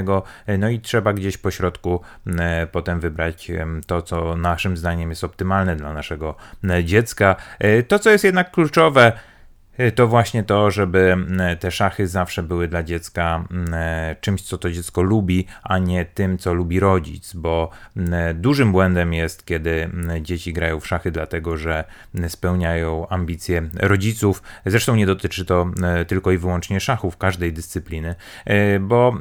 e, no i trzeba gdzieś po środku m, potem wybrać em, to, co naszym zdaniem jest optymalne dla naszego m, dziecka. E, To, co jest jednak kluczowe, to właśnie to, żeby te szachy zawsze były dla dziecka mm, czymś, co to dziecko lubi, a nie tym, co lubi rodzic, bo mm, dużym błędem jest, kiedy mm, dzieci grają w szachy, dlatego że spełniają ambicje rodziców. Zresztą nie dotyczy to tylko i wyłącznie szachów, każdej dyscypliny, bo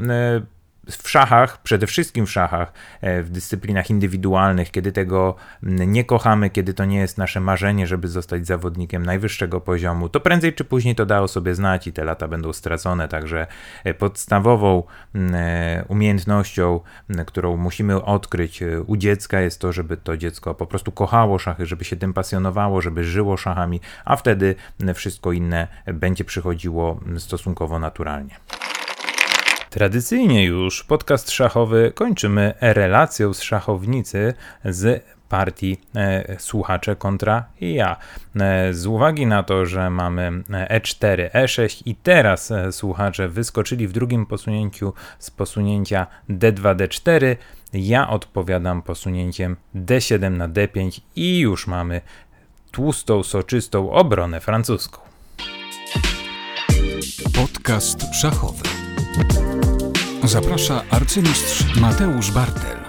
w szachach, przede wszystkim w szachach, e, w dyscyplinach indywidualnych, kiedy tego nie kochamy, kiedy to nie jest nasze marzenie, żeby zostać zawodnikiem najwyższego poziomu, to prędzej czy później to da o sobie znać i te lata będą stracone. Także e, podstawową e, umiejętnością, którą musimy odkryć u dziecka, jest to, żeby to dziecko po prostu kochało szachy, żeby się tym pasjonowało, żeby żyło szachami, a wtedy wszystko inne będzie przychodziło stosunkowo naturalnie. Tradycyjnie już podcast szachowy kończymy relacją z szachownicy z partii e, słuchacze kontra ja. E, z uwagi na to, że mamy E4, E6 i teraz e, słuchacze wyskoczyli w drugim posunięciu z posunięcia D2, D4, ja odpowiadam posunięciem D7 na D5 i już mamy tłustą, soczystą obronę francuską. Podcast szachowy. Zaprasza arcymistrz Mateusz Bartel.